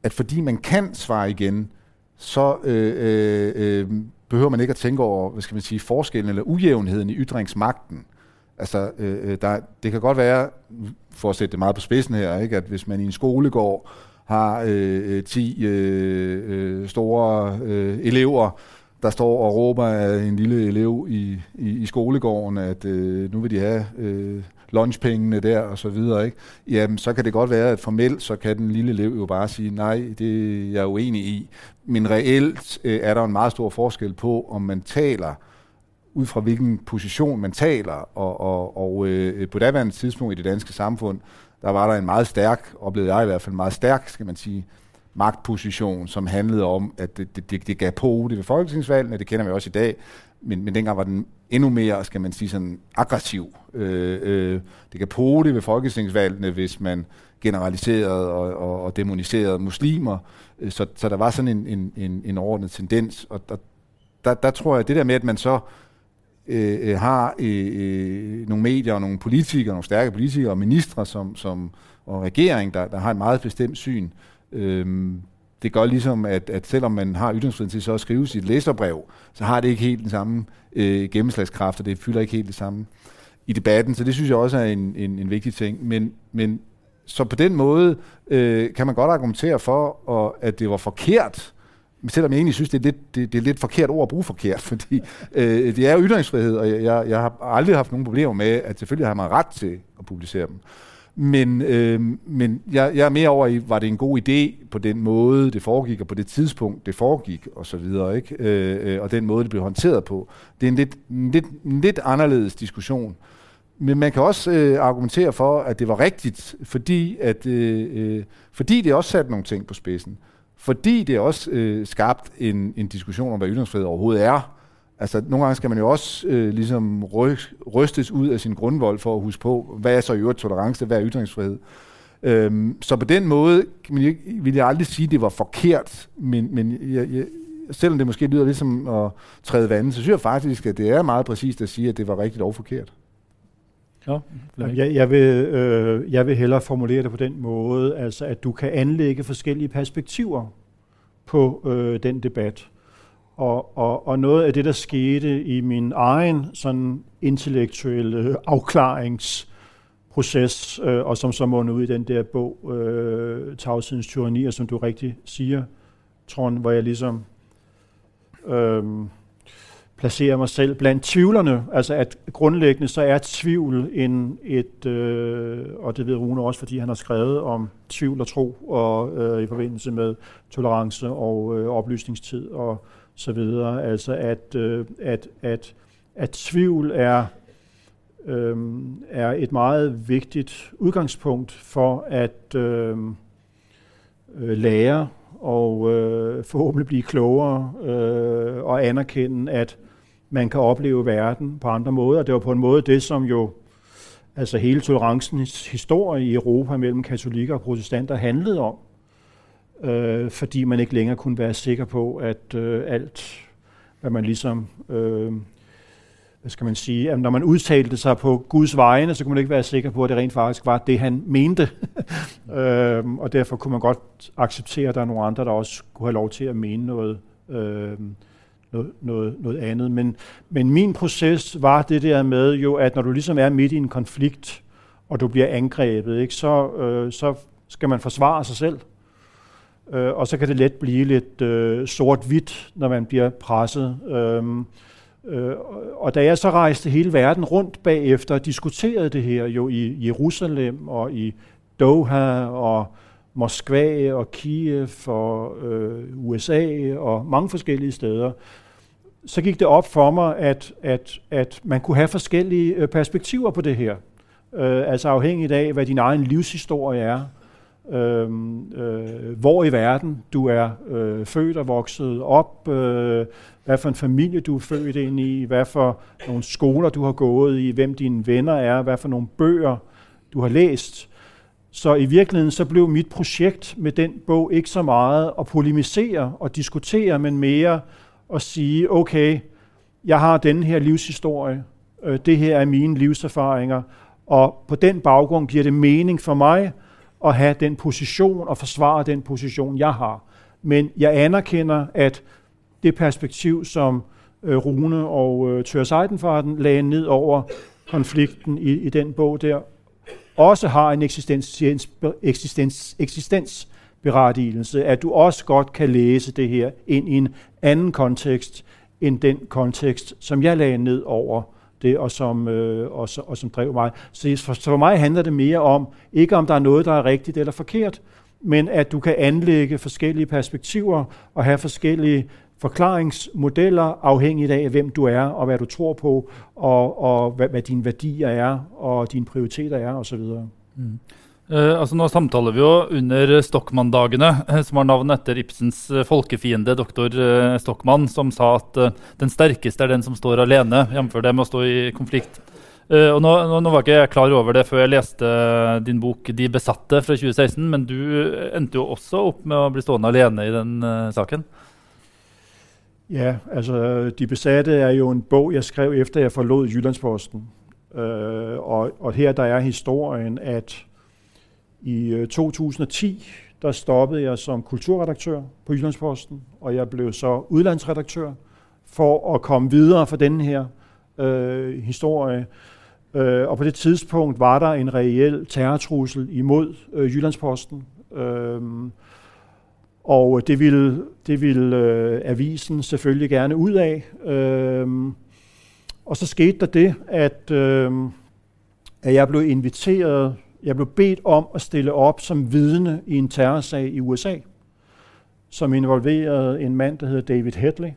at fordi man kan svare igen, så øh, øh, øh, behøver man ikke at tænke over, hvad skal man sige, forskellen eller ujævnheden i ytringsmagten. Altså, øh, øh, der, det kan godt være, for at sætte det meget på spidsen her, ikke, at hvis man i en skolegård har øh, øh 10 øh, øh, store øh, elever, der står og råber af en lille elev i, i, i skolegården, at øh, nu vil de have øh, lunchpengene der og så videre, ikke? jamen så kan det godt være, at formelt så kan den lille elev jo bare sige, nej, det er jeg uenig i. Men reelt øh, er der en meget stor forskel på, om man taler ud fra hvilken position man taler, og, og, og øh, på daværende tidspunkt i det danske samfund, der var der en meget stærk, oplevede jeg i hvert fald meget stærk, skal man sige, magtposition, som handlede om, at det, det, det, gav på det ved folketingsvalgene, det kender vi også i dag, men, men dengang var den endnu mere, skal man sige, sådan aggressiv. Øh, øh, det gav på det ved folketingsvalgene, hvis man generaliserede og, og, og demoniserede muslimer, øh, så, så der var sådan en, en, en, en overordnet tendens, og der, der, der tror jeg, det der med, at man så øh, øh, har øh, øh, nogle medier og nogle politikere, nogle stærke politikere og ministre som, som, og regering, der, der har et meget bestemt syn. Øh, Øhm, det gør ligesom, at, at selvom man har ytringsfriheden til så at skrive sit læserbrev, så har det ikke helt den samme øh, gennemslagskraft, og det fylder ikke helt det samme i debatten. Så det synes jeg også er en, en, en vigtig ting. Men, men så på den måde øh, kan man godt argumentere for, og, at det var forkert selvom jeg egentlig synes, det er lidt, det, det er lidt forkert ord at bruge forkert, fordi øh, det er jo ytringsfrihed, og jeg, jeg har aldrig haft nogen problemer med, at selvfølgelig har man ret til at publicere dem. Men, øh, men jeg, jeg er mere over i, var det en god idé på den måde, det foregik, og på det tidspunkt, det foregik, og så videre, ikke? Øh, øh, og den måde, det blev håndteret på. Det er en lidt, en lidt, en lidt anderledes diskussion. Men man kan også øh, argumentere for, at det var rigtigt, fordi, at, øh, øh, fordi det også satte nogle ting på spidsen fordi det også øh, skabt en, en diskussion om, hvad ytringsfrihed overhovedet er. Altså, nogle gange skal man jo også øh, ligesom rystes ud af sin grundvold for at huske på, hvad er så i øvrigt tolerance, hvad er ytringsfrihed. Øhm, så på den måde vil jeg aldrig sige, at det var forkert, men, men jeg, jeg, selvom det måske lyder lidt som at træde vandet, så synes jeg faktisk, at det er meget præcist at sige, at det var rigtigt og forkert. Ja, jeg, jeg, vil, øh, jeg vil hellere formulere det på den måde, altså at du kan anlægge forskellige perspektiver på øh, den debat. Og, og, og noget af det, der skete i min egen sådan intellektuelle afklaringsproces, øh, og som så mundede ud i den der bog, øh, Tavshedens tyrannier, som du rigtig siger, Trond, hvor jeg ligesom øh, placerer mig selv blandt tvivlerne. Altså at grundlæggende så er tvivl en et, øh, og det ved Rune også, fordi han har skrevet om tvivl og tro og øh, i forbindelse med tolerance og øh, oplysningstid og så videre. Altså at, øh, at, at, at tvivl er øh, er et meget vigtigt udgangspunkt for at øh, øh, lære og øh, forhåbentlig blive klogere øh, og anerkende, at man kan opleve verden på andre måder. Det var på en måde det, som jo altså hele tolerancens historie i Europa mellem katolikker og protestanter handlede om. Øh, fordi man ikke længere kunne være sikker på, at øh, alt, hvad man ligesom øh, hvad skal man sige, at når man udtalte sig på Guds vegne, så kunne man ikke være sikker på, at det rent faktisk var det, han mente. øhm, og derfor kunne man godt acceptere, at der er nogle andre, der også kunne have lov til at mene noget, øhm, noget, noget, noget andet. Men, men min proces var det der med, jo, at når du ligesom er midt i en konflikt, og du bliver angrebet, ikke, så, øh, så skal man forsvare sig selv. Øh, og så kan det let blive lidt øh, sort-hvidt, når man bliver presset. Øhm, øh, Øh, og da jeg så rejste hele verden rundt bagefter og diskuterede det her jo i Jerusalem og i Doha og Moskva og Kiev og øh, USA og mange forskellige steder, så gik det op for mig, at, at, at man kunne have forskellige øh, perspektiver på det her. Øh, altså afhængigt af, hvad din egen livshistorie er, øh, øh, hvor i verden du er øh, født og vokset op, øh, hvad for en familie du er født ind i, hvad for nogle skoler du har gået i, hvem dine venner er, hvad for nogle bøger du har læst. Så i virkeligheden så blev mit projekt med den bog ikke så meget at polemisere og diskutere, men mere at sige, okay, jeg har denne her livshistorie, øh, det her er mine livserfaringer, og på den baggrund giver det mening for mig at have den position og forsvare den position, jeg har. Men jeg anerkender, at det perspektiv, som øh, Rune og øh, Tør Seidenfarten lagde ned over konflikten i, i den bog der, også har en eksistens, eksistens, eksistensberettigelse, at du også godt kan læse det her ind i en anden kontekst end den kontekst, som jeg lagde ned over det, og som, øh, og, og som drev mig. Så for, så for mig handler det mere om, ikke om der er noget, der er rigtigt eller forkert, men at du kan anlægge forskellige perspektiver og have forskellige forklaringsmodeller afhængigt af, hvem du er og hvad du tror på, og, og hvad, hvad dine værdier er og dine prioriteter er osv. Mm. Uh, altså nå samtaler vi jo under Stokmann-dagene, eh, som har navn etter Ibsens eh, folkefiende, doktor uh, som sa at den sterkeste er den som står alene, jf. det med å stå i konflikt. og nå, nå, nå, var ikke jeg klar over det før jeg leste din bok 'De besatte' fra 2016, men du endte jo også opp med å bli stående alene i den saken. Ja, altså De Besatte er jo en bog, jeg skrev efter jeg forlot Jyllandsposten. Øh, og, og her der er historien, at i øh, 2010, der stoppede jeg som kulturredaktør på Jyllandsposten, og jeg blev så udlandsredaktør for at komme videre for den her øh, historie. Øh, og på det tidspunkt var der en reel terrortrussel imod øh, Jyllandsposten. Øh, og det ville, det ville øh, avisen selvfølgelig gerne ud af. Øh, og så skete der det, at, øh, at jeg blev inviteret, jeg blev bedt om at stille op som vidne i en terrorsag i USA, som involverede en mand, der hedder David Headley,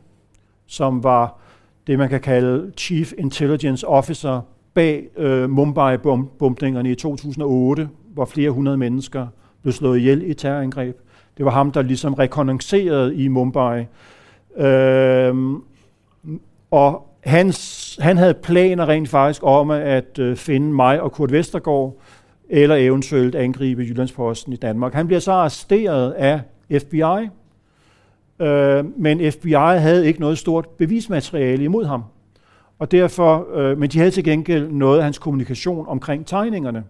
som var det, man kan kalde Chief Intelligence Officer bag øh, Mumbai-bombningerne i 2008, hvor flere hundrede mennesker blev slået ihjel i terrorangreb. Det var ham, der ligesom rekonnoncerede i Mumbai. Øh, og hans, han havde planer rent faktisk om at øh, finde mig og Kurt Vestergaard, eller eventuelt angribe Jyllandsposten i Danmark. Han bliver så arresteret af FBI, øh, men FBI havde ikke noget stort bevismateriale imod ham. Og derfor, øh, men de havde til gengæld noget af hans kommunikation omkring tegningerne.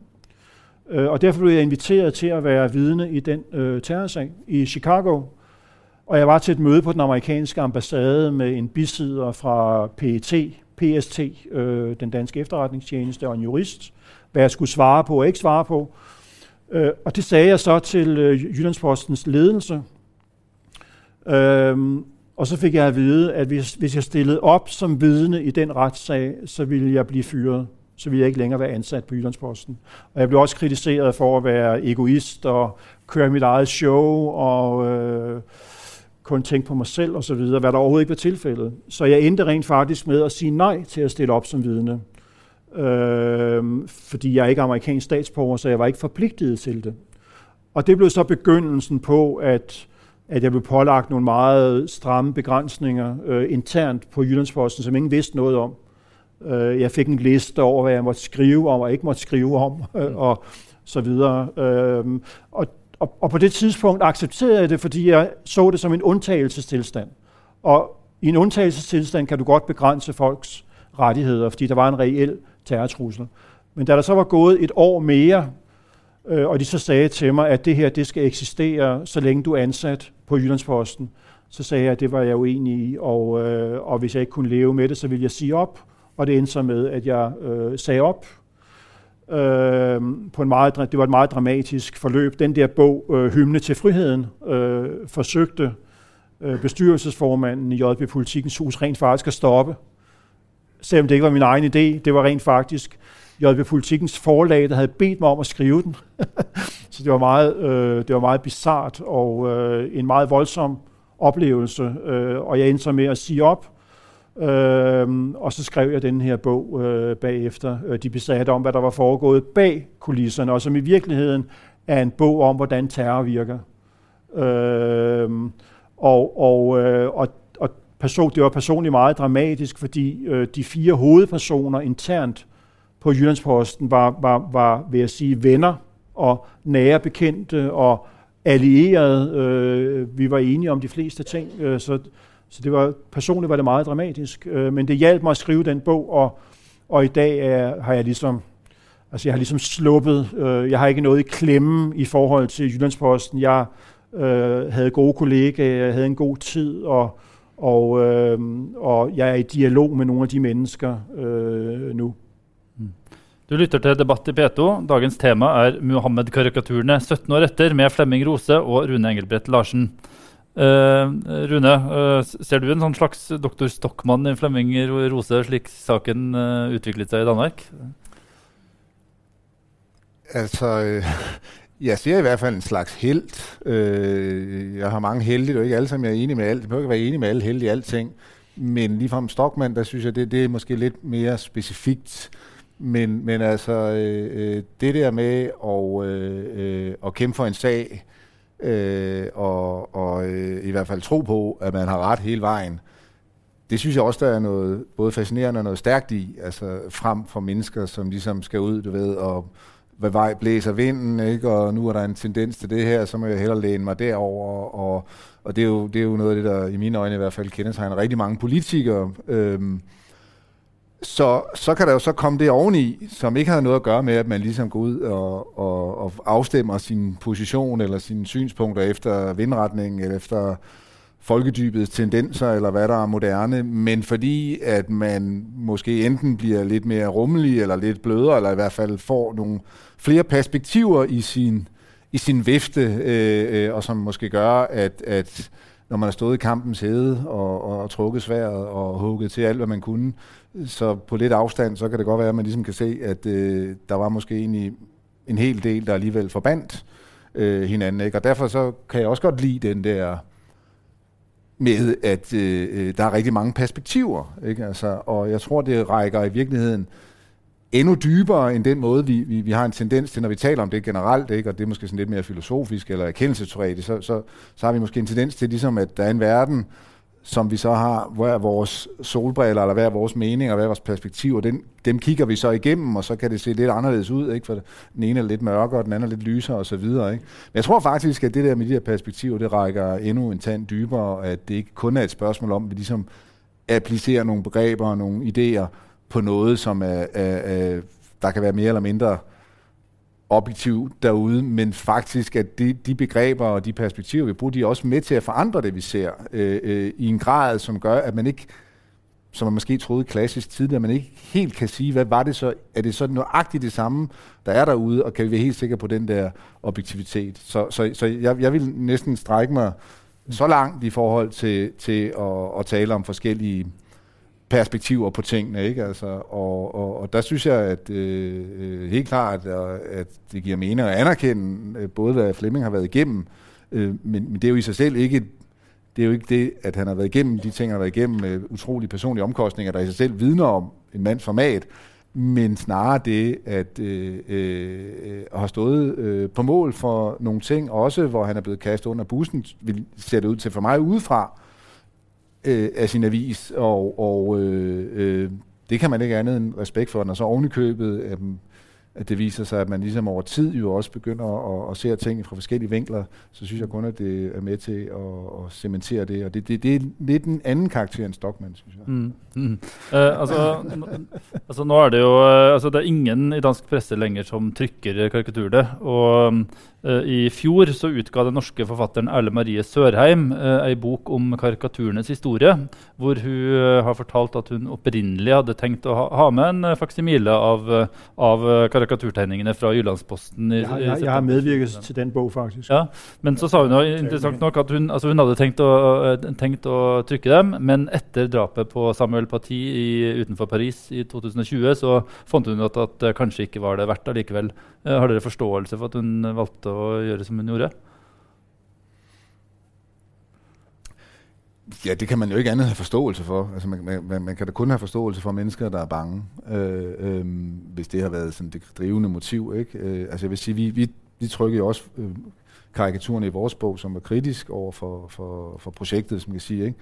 Øh, og derfor blev jeg inviteret til at være vidne i den øh, terrorsag i Chicago. Og jeg var til et møde på den amerikanske ambassade med en bisidder fra PET, PST, øh, den danske efterretningstjeneste, og en jurist, hvad jeg skulle svare på og ikke svare på. Øh, og det sagde jeg så til øh, Jyllandspostens ledelse. Øh, Og så fik jeg at vide, at hvis, hvis jeg stillede op som vidne i den retssag, så ville jeg blive fyret. Så ville jeg ikke længere være ansat på Jyllandsposten. Og jeg blev også kritiseret for at være egoist og køre mit eget show og øh, kun tænke på mig selv osv., hvad der overhovedet ikke var tilfældet. Så jeg endte rent faktisk med at sige nej til at stille op som vidne. Øh, fordi jeg er ikke amerikansk statsborger, så jeg var ikke forpligtet til det. Og det blev så begyndelsen på, at at jeg blev pålagt nogle meget stramme begrænsninger øh, internt på Jyllandsposten, som ingen vidste noget om. Øh, jeg fik en liste over, hvad jeg måtte skrive om og ikke måtte skrive om, øh, og så videre. Øh, og, og, og på det tidspunkt accepterede jeg det, fordi jeg så det som en undtagelsestilstand. Og i en undtagelsestilstand kan du godt begrænse folks rettigheder, fordi der var en reel terrortrusler. Men da der så var gået et år mere, øh, og de så sagde til mig, at det her det skal eksistere, så længe du er ansat på Jyllandsposten, så sagde jeg, at det var jeg uenig i, og, øh, og hvis jeg ikke kunne leve med det, så ville jeg sige op. Og det endte så med, at jeg øh, sagde op. Øh, på en meget, det var et meget dramatisk forløb. Den der bog, øh, Hymne til friheden, øh, forsøgte øh, bestyrelsesformanden i JB Politikens Hus rent faktisk at stoppe. Selvom det ikke var min egen idé, det var rent faktisk JB Politikens forlag, der havde bedt mig om at skrive den. så det var meget, øh, det var meget bizart og øh, en meget voldsom oplevelse. Øh, og jeg endte så med at sige op, øh, og så skrev jeg den her bog øh, bagefter. Øh, de besatte om, hvad der var foregået bag kulisserne, og som i virkeligheden er en bog om, hvordan terror virker. Øh, og, og, øh, og, og person, det var personligt meget dramatisk, fordi øh, de fire hovedpersoner internt på Jyllandsposten var, var, var, vil jeg sige, venner og nære bekendte og allierede. Øh, vi var enige om de fleste ting, øh, så, så det var, personligt var det meget dramatisk. Øh, men det hjalp mig at skrive den bog, og, og i dag er, har jeg ligesom Altså jeg har ligesom sluppet, øh, jeg har ikke noget i klemme i forhold til Jyllandsposten. Jeg øh, havde gode kollegaer, jeg havde en god tid, og, og, øh, og jeg er i dialog med nogle af de mennesker øh, nu. Du lytter til Debatt i P2. Dagens tema er Muhammed-karikaturene 17 år etter med Flemming Rose og Rune Engelbrett Larsen. Uh, Rune, uh, ser du en sånn slags doktor Stockmann i Flemming Rose, slik saken uh, utviklet seg i Danmark? Altså, jeg ser i hvert fald en slags helt. Øh, jeg har mange heldige, og ikke alle sammen jeg er enig med alt. Jeg behøver ikke være enig med alle heldige i alting. Men ligefrem Stockmann, der synes jeg, det, det er måske lidt mere specifikt. Men, men altså, øh, øh, det der med at, øh, øh, at kæmpe for en sag, øh, og, og øh, i hvert fald tro på, at man har ret hele vejen, det synes jeg også, der er noget både fascinerende og noget stærkt i, altså frem for mennesker, som ligesom skal ud, du ved, og hvad vej blæser vinden, ikke? og nu er der en tendens til det her, så må jeg hellere læne mig derover. Og, og det, er jo, det er jo noget af det, der i mine øjne i hvert fald kendetegner rigtig mange politikere, Øhm, så, så kan der jo så komme det oveni, som ikke har noget at gøre med, at man ligesom går ud og, og, og afstemmer sin position eller sine synspunkter efter vindretningen eller efter folkedybets tendenser, eller hvad der er moderne, men fordi at man måske enten bliver lidt mere rummelig, eller lidt blødere, eller i hvert fald får nogle flere perspektiver i sin, i sin vifte, øh, øh, og som måske gør, at, at når man har stået i kampens hede og, og trukket sværet og hugget til alt, hvad man kunne, så på lidt afstand, så kan det godt være, at man ligesom kan se, at øh, der var måske egentlig en hel del, der alligevel forbandt øh, hinanden. Ikke? Og derfor så kan jeg også godt lide den der med, at øh, øh der er rigtig mange perspektiver. Ikke? Altså, og jeg tror, det rækker i virkeligheden endnu dybere end den måde, vi, vi, vi har en tendens til, når vi taler om det generelt, ikke? og det er måske sådan lidt mere filosofisk eller erkendelsesteoretisk, så, så, så har vi måske en tendens til, ligesom at der er en verden, som vi så har hver vores solbriller, eller hver vores mening, og hver vores perspektiv, og den, dem kigger vi så igennem, og så kan det se lidt anderledes ud, ikke? for den ene er lidt mørkere, og den anden er lidt lysere, og så videre. Ikke? Men jeg tror faktisk, at det der med de her perspektiver, det rækker endnu en tand dybere, at det ikke kun er et spørgsmål om, at vi ligesom applicerer nogle begreber og nogle idéer på noget, som er, er, er, der kan være mere eller mindre objektiv derude, men faktisk at de, de begreber og de perspektiver, vi bruger, de er også med til at forandre det, vi ser, øh, øh, i en grad, som gør, at man ikke, som man måske troede klassisk tidligere, man ikke helt kan sige, hvad var det så, er det så nøjagtigt det samme, der er derude, og kan vi være helt sikre på den der objektivitet. Så, så, så jeg, jeg vil næsten strække mig så langt i forhold til, til at, at tale om forskellige perspektiver på tingene, ikke? Altså, og, og, og der synes jeg, at øh, øh helt klart, at, at det giver mening at anerkende øh, både, hvad Flemming har været igennem, øh, men, men det er jo i sig selv ikke det er jo ikke det, at han har været igennem de ting, han har været igennem øh, med utrolig personlige omkostninger, der i sig selv vidner om en mands format, men snarere det, at øh, øh, har stået øh, på mål for nogle ting, også hvor han er blevet kastet under bussen, ser det ud til for mig udefra, øh, af sin avis, og, og øh, øh, det kan man ikke andet end respekt for, når så ovenikøbet øh, at det viser sig, at man ligesom over tid jo også begynder at, at se ting fra forskellige vinkler, så synes jeg kun, at det er med til at, at cementere det. Og det, det, det er lidt en anden karakter end Stockman, synes jeg. Mm. Mm. Uh, altså, altså, nå er det jo uh, altså, det er ingen i dansk presse lenger som trykker karikaturene. Og uh, i fjor så utga den norske forfatteren Erle Marie Sørheim uh, ei bok om karikaturenes historie, hvor hun har fortalt at hun opprinnelig hadde tenkt å ha, ha med en faksimile av, av karikaturtegningene fra Jyllandsposten. I, jeg, jeg, jeg har medvirket til den bok, faktisk. Ja, Men så sa hun jo interessant nok at hun, altså hun hadde tenkt å, tenkt å, trykke dem, men etter drapet på Samuel Paty i, utenfor Paris i 2020, så fant hun ut at det kanskje ikke var det verdt allikevel. Eh, har dere forståelse for at hun valgte å gjøre som hun gjorde? Ja, det kan man jo ikke andet have forståelse for. Altså, man, man, man kan da kun have forståelse for mennesker, der er bange, øh, øh, hvis det har været sådan det drivende motiv. Ikke? Øh, altså jeg vil sige, vi, vi, vi trykker jo også øh, karikaturen i vores bog, som var kritisk over for, for, for projektet, som man kan sige. Ikke?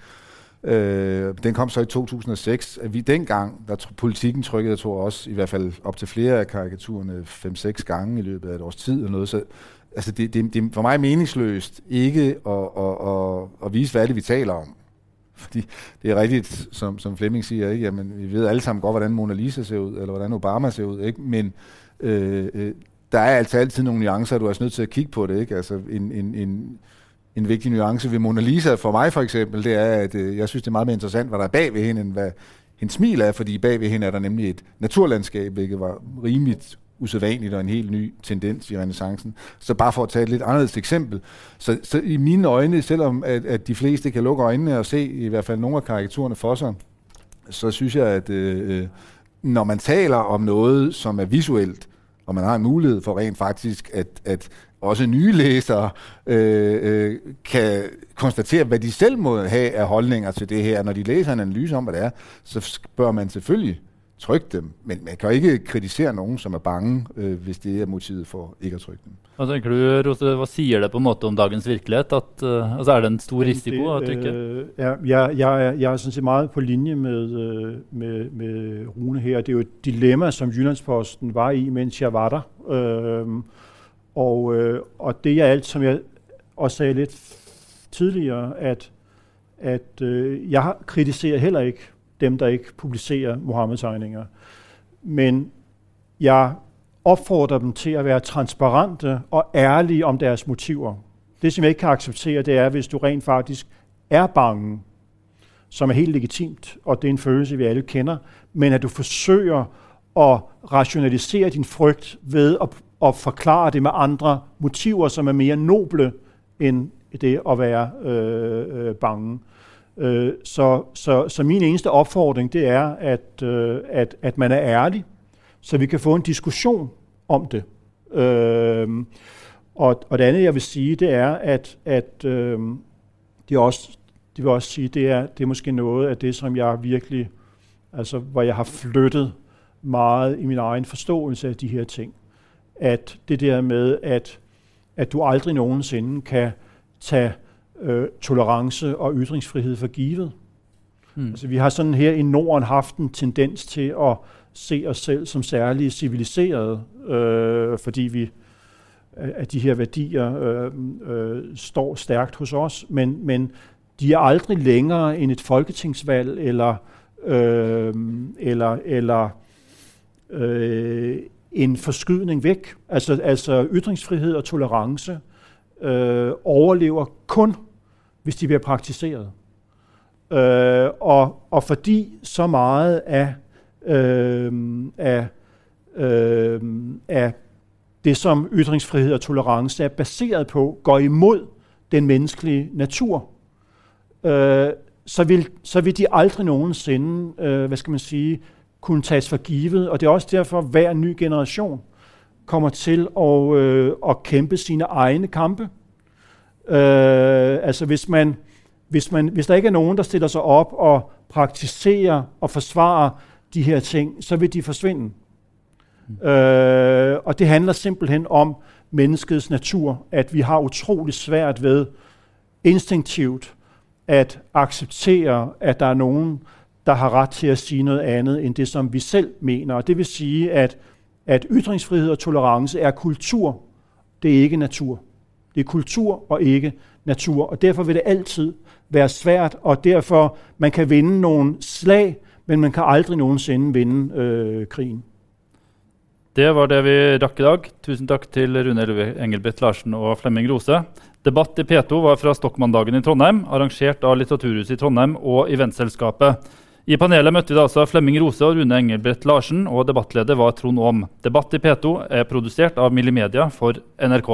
Øh, den kom så i 2006. Vi dengang, der politikken trykkede, jeg tror også, i hvert fald op til flere af karikaturerne, 5-6 gange i løbet af et års tid eller noget. Så altså det, det, det er for mig meningsløst ikke at, at, at, at vise, hvad det vi taler om. Fordi det er rigtigt, som, som Flemming siger, ikke? Jamen, vi ved alle sammen godt, hvordan Mona Lisa ser ud, eller hvordan Obama ser ud, ikke? men øh, øh, der er altså altid nogle nuancer, du er nødt til at kigge på det. Ikke? Altså en, en, en, en vigtig nuance ved Mona Lisa for mig for eksempel, det er, at øh, jeg synes, det er meget mere interessant, hvad der er bag ved hende, end hvad hendes smil er, fordi bag ved hende er der nemlig et naturlandskab, hvilket var rimeligt usædvanligt og en helt ny tendens i renaissancen. Så bare for at tage et lidt anderledes eksempel. Så, så i mine øjne, selvom at, at de fleste kan lukke øjnene og se i hvert fald nogle af karikaturerne for sig, så synes jeg, at øh, øh, når man taler om noget, som er visuelt, og man har en mulighed for rent faktisk at, at også nye læsere øh, øh, kan konstatere, hvad de selv må have af holdninger til det her. Når de læser en analyse om, hvad det er, så bør man selvfølgelig trykke dem. Men man kan ikke kritisere nogen, som er bange, øh, hvis det er motivet for ikke at trykke dem. Hvad tænker du, Rose, hvad siger det på en måde om dagens virkelighed? At, uh, altså er det en stor risiko at trykke? Øh, ja, jeg, jeg, jeg er sådan set meget på linje med, øh, med, med Rune her. Det er jo et dilemma, som Jyllandsposten var i, mens jeg var der. Øh, og, øh, og det er alt, som jeg også sagde lidt tidligere, at, at øh, jeg kritiserer heller ikke dem, der ikke publicerer Mohammed-tegninger. Men jeg opfordrer dem til at være transparente og ærlige om deres motiver. Det, som jeg ikke kan acceptere, det er, hvis du rent faktisk er bange, som er helt legitimt, og det er en følelse, vi alle kender, men at du forsøger at rationalisere din frygt ved at, at forklare det med andre motiver, som er mere noble end det at være øh, øh, bange. Øh, Øh, så, så, så min eneste opfordring, det er, at, øh, at, at man er ærlig, så vi kan få en diskussion om det. Øh, og, og det andet, jeg vil sige, det er, at, at øh, det, også, det vil også sige, det er, det er måske noget af det, som jeg virkelig, altså hvor jeg har flyttet meget i min egen forståelse af de her ting. At det der med, at, at du aldrig nogensinde kan tage øh, tolerance og ytringsfrihed for givet. Mm. Altså, vi har sådan her i Norden haft en tendens til at se os selv som særligt civiliserede, øh, fordi vi at de her værdier øh, øh, står stærkt hos os, men, men de er aldrig længere end et folketingsvalg eller øh, eller eller øh, en forskydning væk. Altså, altså ytringsfrihed og tolerance øh, overlever kun hvis de bliver praktiseret. Øh, og, og fordi så meget af, øh, af, øh, af det, som ytringsfrihed og tolerance er baseret på, går imod den menneskelige natur, øh, så, vil, så vil de aldrig nogensinde, øh, hvad skal man sige, kunne tages for givet. Og det er også derfor, at hver ny generation kommer til at, øh, at kæmpe sine egne kampe. Øh, altså hvis, man, hvis, man, hvis der ikke er nogen, der stiller sig op og praktiserer og forsvarer de her ting, så vil de forsvinde. Mm. Øh, og det handler simpelthen om menneskets natur, at vi har utrolig svært ved instinktivt at acceptere, at der er nogen, der har ret til at sige noget andet end det, som vi selv mener. Og det vil sige, at, at ytringsfrihed og tolerance er kultur, det er ikke natur. Det er kultur og ikke natur, og derfor vil det altid være svært, og derfor man kan vinde nogle slag, men man kan aldrig nogensinde vinde øh, krigen. Det var det vi rakk i dag. Tusen takk til Rune Engelbreth Larsen og Flemming Rose. Debatt i P2 var fra Stockmann-dagen i Trondheim, arrangert av Litteraturhuset i Trondheim og Eventselskapet. I panelet møtte vi altså Flemming Rose og Rune Engelbreth Larsen, og debattleder var Trond Aam. Debatt i P2 er produsert av Millimedia for NRK.